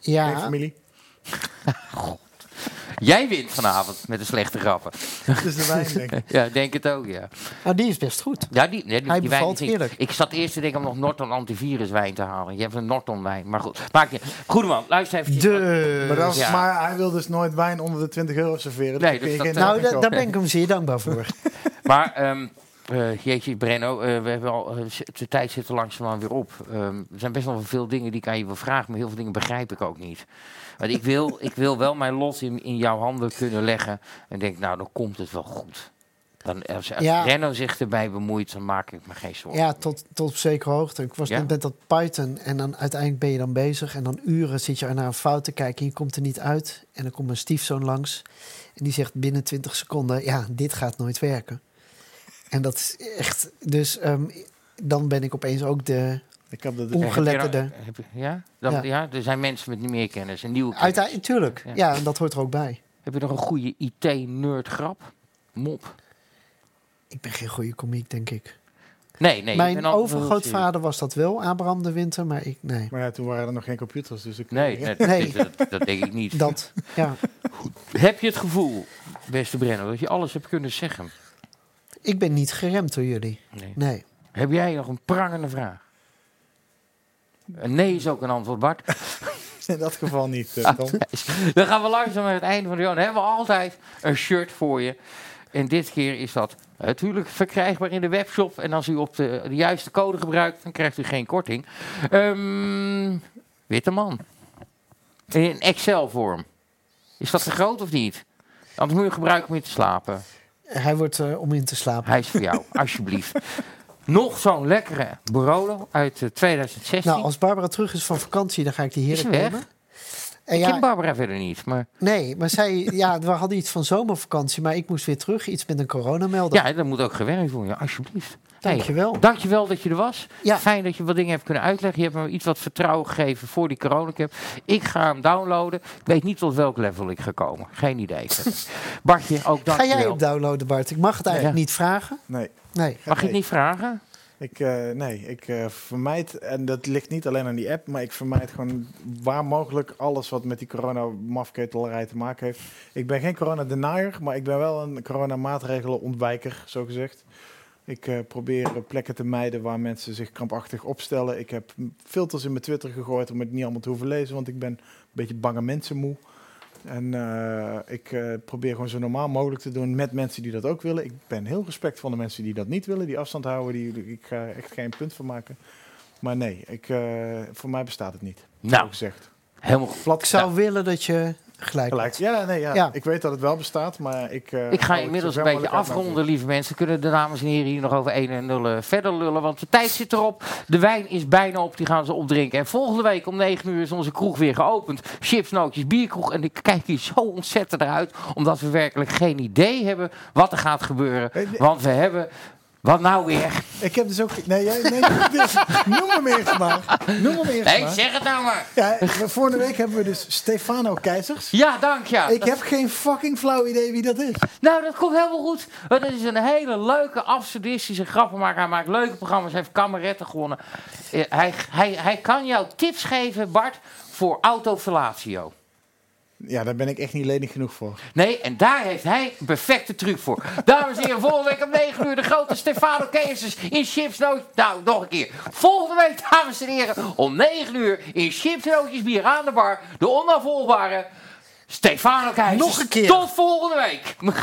Ja, familie. jij wint vanavond met de slechte grappen. Het is de wijn, denk ik. Ja, ik denk het ook, ja. nou, die is best goed. Ja, die, nee, die, Hij die wijn bevalt is niet-. Ik zat eerst te denken om nog Norton antiviruswijn te halen. Je hebt een Norton wijn, maar goed. Maak je. Goedeman, luister even. De... Maar, dat is- Ja. maar hij wil dus nooit wijn onder de 20 euro serveren. Nee, dus geen dat- Nou, daar ben ik hem zeer dankbaar voor. Maar, ehm eh, jeetje, Brenno, eh, we hebben al, eh, de tijd zit er langzaamaan weer op. Ehm, er zijn best wel veel dingen die ik aan je wil vragen, maar heel veel dingen begrijp ik ook niet. Want ik wil, ik wil wel mijn lot in, in jouw handen kunnen leggen. En denk, nou, dan komt het wel goed. Dan, als als Ja. Zich erbij bemoeit, dan maak ik me geen zorgen. Ja, tot, tot op zekere hoogte. Ik was Ja? net met dat Python en dan uiteindelijk ben je dan bezig. En dan uren zit je naar een fout te kijken en je komt er niet uit. En dan komt mijn stiefzoon langs en die zegt binnen 20 seconden... ja, dit gaat nooit werken. En dat is echt... Dus ehm, dan ben ik opeens ook de Ik heb dat ongeletterde. ja? Dan, ja? Ja. er zijn mensen met meer kennis en nieuwe kennis. Uiteindelijk, tuurlijk. Ja. Ja. en dat hoort er ook bij. Heb je nog een goede IT-nerd grap? Mop? Ik ben geen goede komiek, denk ik. Nee, nee. Mijn al- overgrootvader was dat wel, Abraham de Winter, maar ik, nee. Maar ja, toen waren er nog geen computers, dus ik... Nee, nee, Nee. Dat, dat, dat denk ik niet. Dat, ja. Heb je het gevoel, beste Brenno, dat je alles hebt kunnen zeggen? Ik ben niet geremd door jullie. Nee. Nee. Heb jij nog een prangende vraag? Een nee is ook een antwoord, Bart. In dat geval niet, eh, Tom. Dan gaan we langzaam naar het einde van de show. Dan hebben we altijd een shirt voor je. En dit keer is dat natuurlijk verkrijgbaar in de webshop. En als u op de, de juiste code gebruikt, dan krijgt u geen korting. Ehm, witte man. In Excel-vorm. Is dat te groot of niet? Anders moet je gebruiken om in te slapen. Hij wordt eh, om in te slapen. Hij is voor jou, alsjeblieft. nog zo'n lekkere Barolo uit eh, 2016. Nou, als Barbara terug is van vakantie, dan ga ik die heerlijk weg? nemen. En ik ken ja, Barbara verder niet, maar nee, maar zij, ja, we hadden iets van zomervakantie, maar ik moest weer terug. Iets met een coronamelder. ja, daar moet ook gewerkt worden, alsjeblieft. Hey, Dankjewel. Dankjewel dat je er was. Ja. Fijn dat je wat dingen hebt kunnen uitleggen. Je hebt me iets wat vertrouwen gegeven voor die coronacap. Ik ga hem downloaden. Ik weet niet tot welk level ik ga komen. Geen idee. Bartje, ook Ga dankjewel. jij hem downloaden, Bart? Ik mag het eigenlijk Ja. niet vragen. Nee. Nee. Mag je het Nee. niet vragen? Ik, eh, nee, ik eh, vermijd, en dat ligt niet alleen aan die app, maar ik vermijd gewoon waar mogelijk alles wat met die corona-mafketelarij te maken heeft. Ik ben geen corona-denier, maar ik ben wel een corona-maatregelen-ontwijker, zo gezegd. Ik eh, probeer plekken te mijden waar mensen zich krampachtig opstellen. Ik heb filters in mijn Twitter gegooid om het niet allemaal te hoeven lezen, want ik ben een beetje bange mensen moe. En eh, ik eh, probeer gewoon zo normaal mogelijk te doen met mensen die dat ook willen. Ik ben heel respect van de mensen die dat niet willen, die afstand houden. Die, ik ga echt geen punt van maken. Maar nee, ik, eh, voor mij bestaat het niet. Nou. Zo gezegd. Helemaal. Plat Ik zou willen dat je gelijk. Ja, nee, ja. Ja. ik weet dat het wel bestaat, maar ik. eh, Ik ga inmiddels een beetje afronden, lieve mensen. Kunnen de dames en heren hier nog over 1 en 0 verder lullen? Want de tijd zit erop. De wijn is bijna op. Die gaan ze opdrinken. En volgende week om 9 uur is onze kroeg weer geopend. Chips, nootjes, bierkroeg. En ik kijk hier zo ontzettend naar uit. Omdat we werkelijk geen idee hebben wat er gaat gebeuren. Eh. Want we hebben... Wat nou weer? Ik heb dus ook. Nee, jij, nee noem hem eerst maar. Noem hem eerst maar. zeg het nou maar. Ja, vorige week hebben we dus Stefano Keizers. Ja, dank ja. Ik heb geen fucking flauw idee wie dat is. Nou, dat komt helemaal goed. Het is een hele leuke, absurdistische grappenmaker. Hij maakt leuke programma's. Heeft kameretten gewonnen. Eh, hij, hij, hij kan jou tips geven, Bart, voor autofellatio. Ja, daar ben ik echt niet lenig genoeg voor. Nee, en daar heeft hij een perfecte truc voor. Dames en heren, volgende week om 9 uur de grote Stefano Keizers in Chips Nootjes. Nou, nog een keer. Volgende week, dames en heren, om 9 uur in Chips Nootjes Bier aan de bar. De onafvolgbare Stefano Keizers. Nog een keer. Tot volgende week.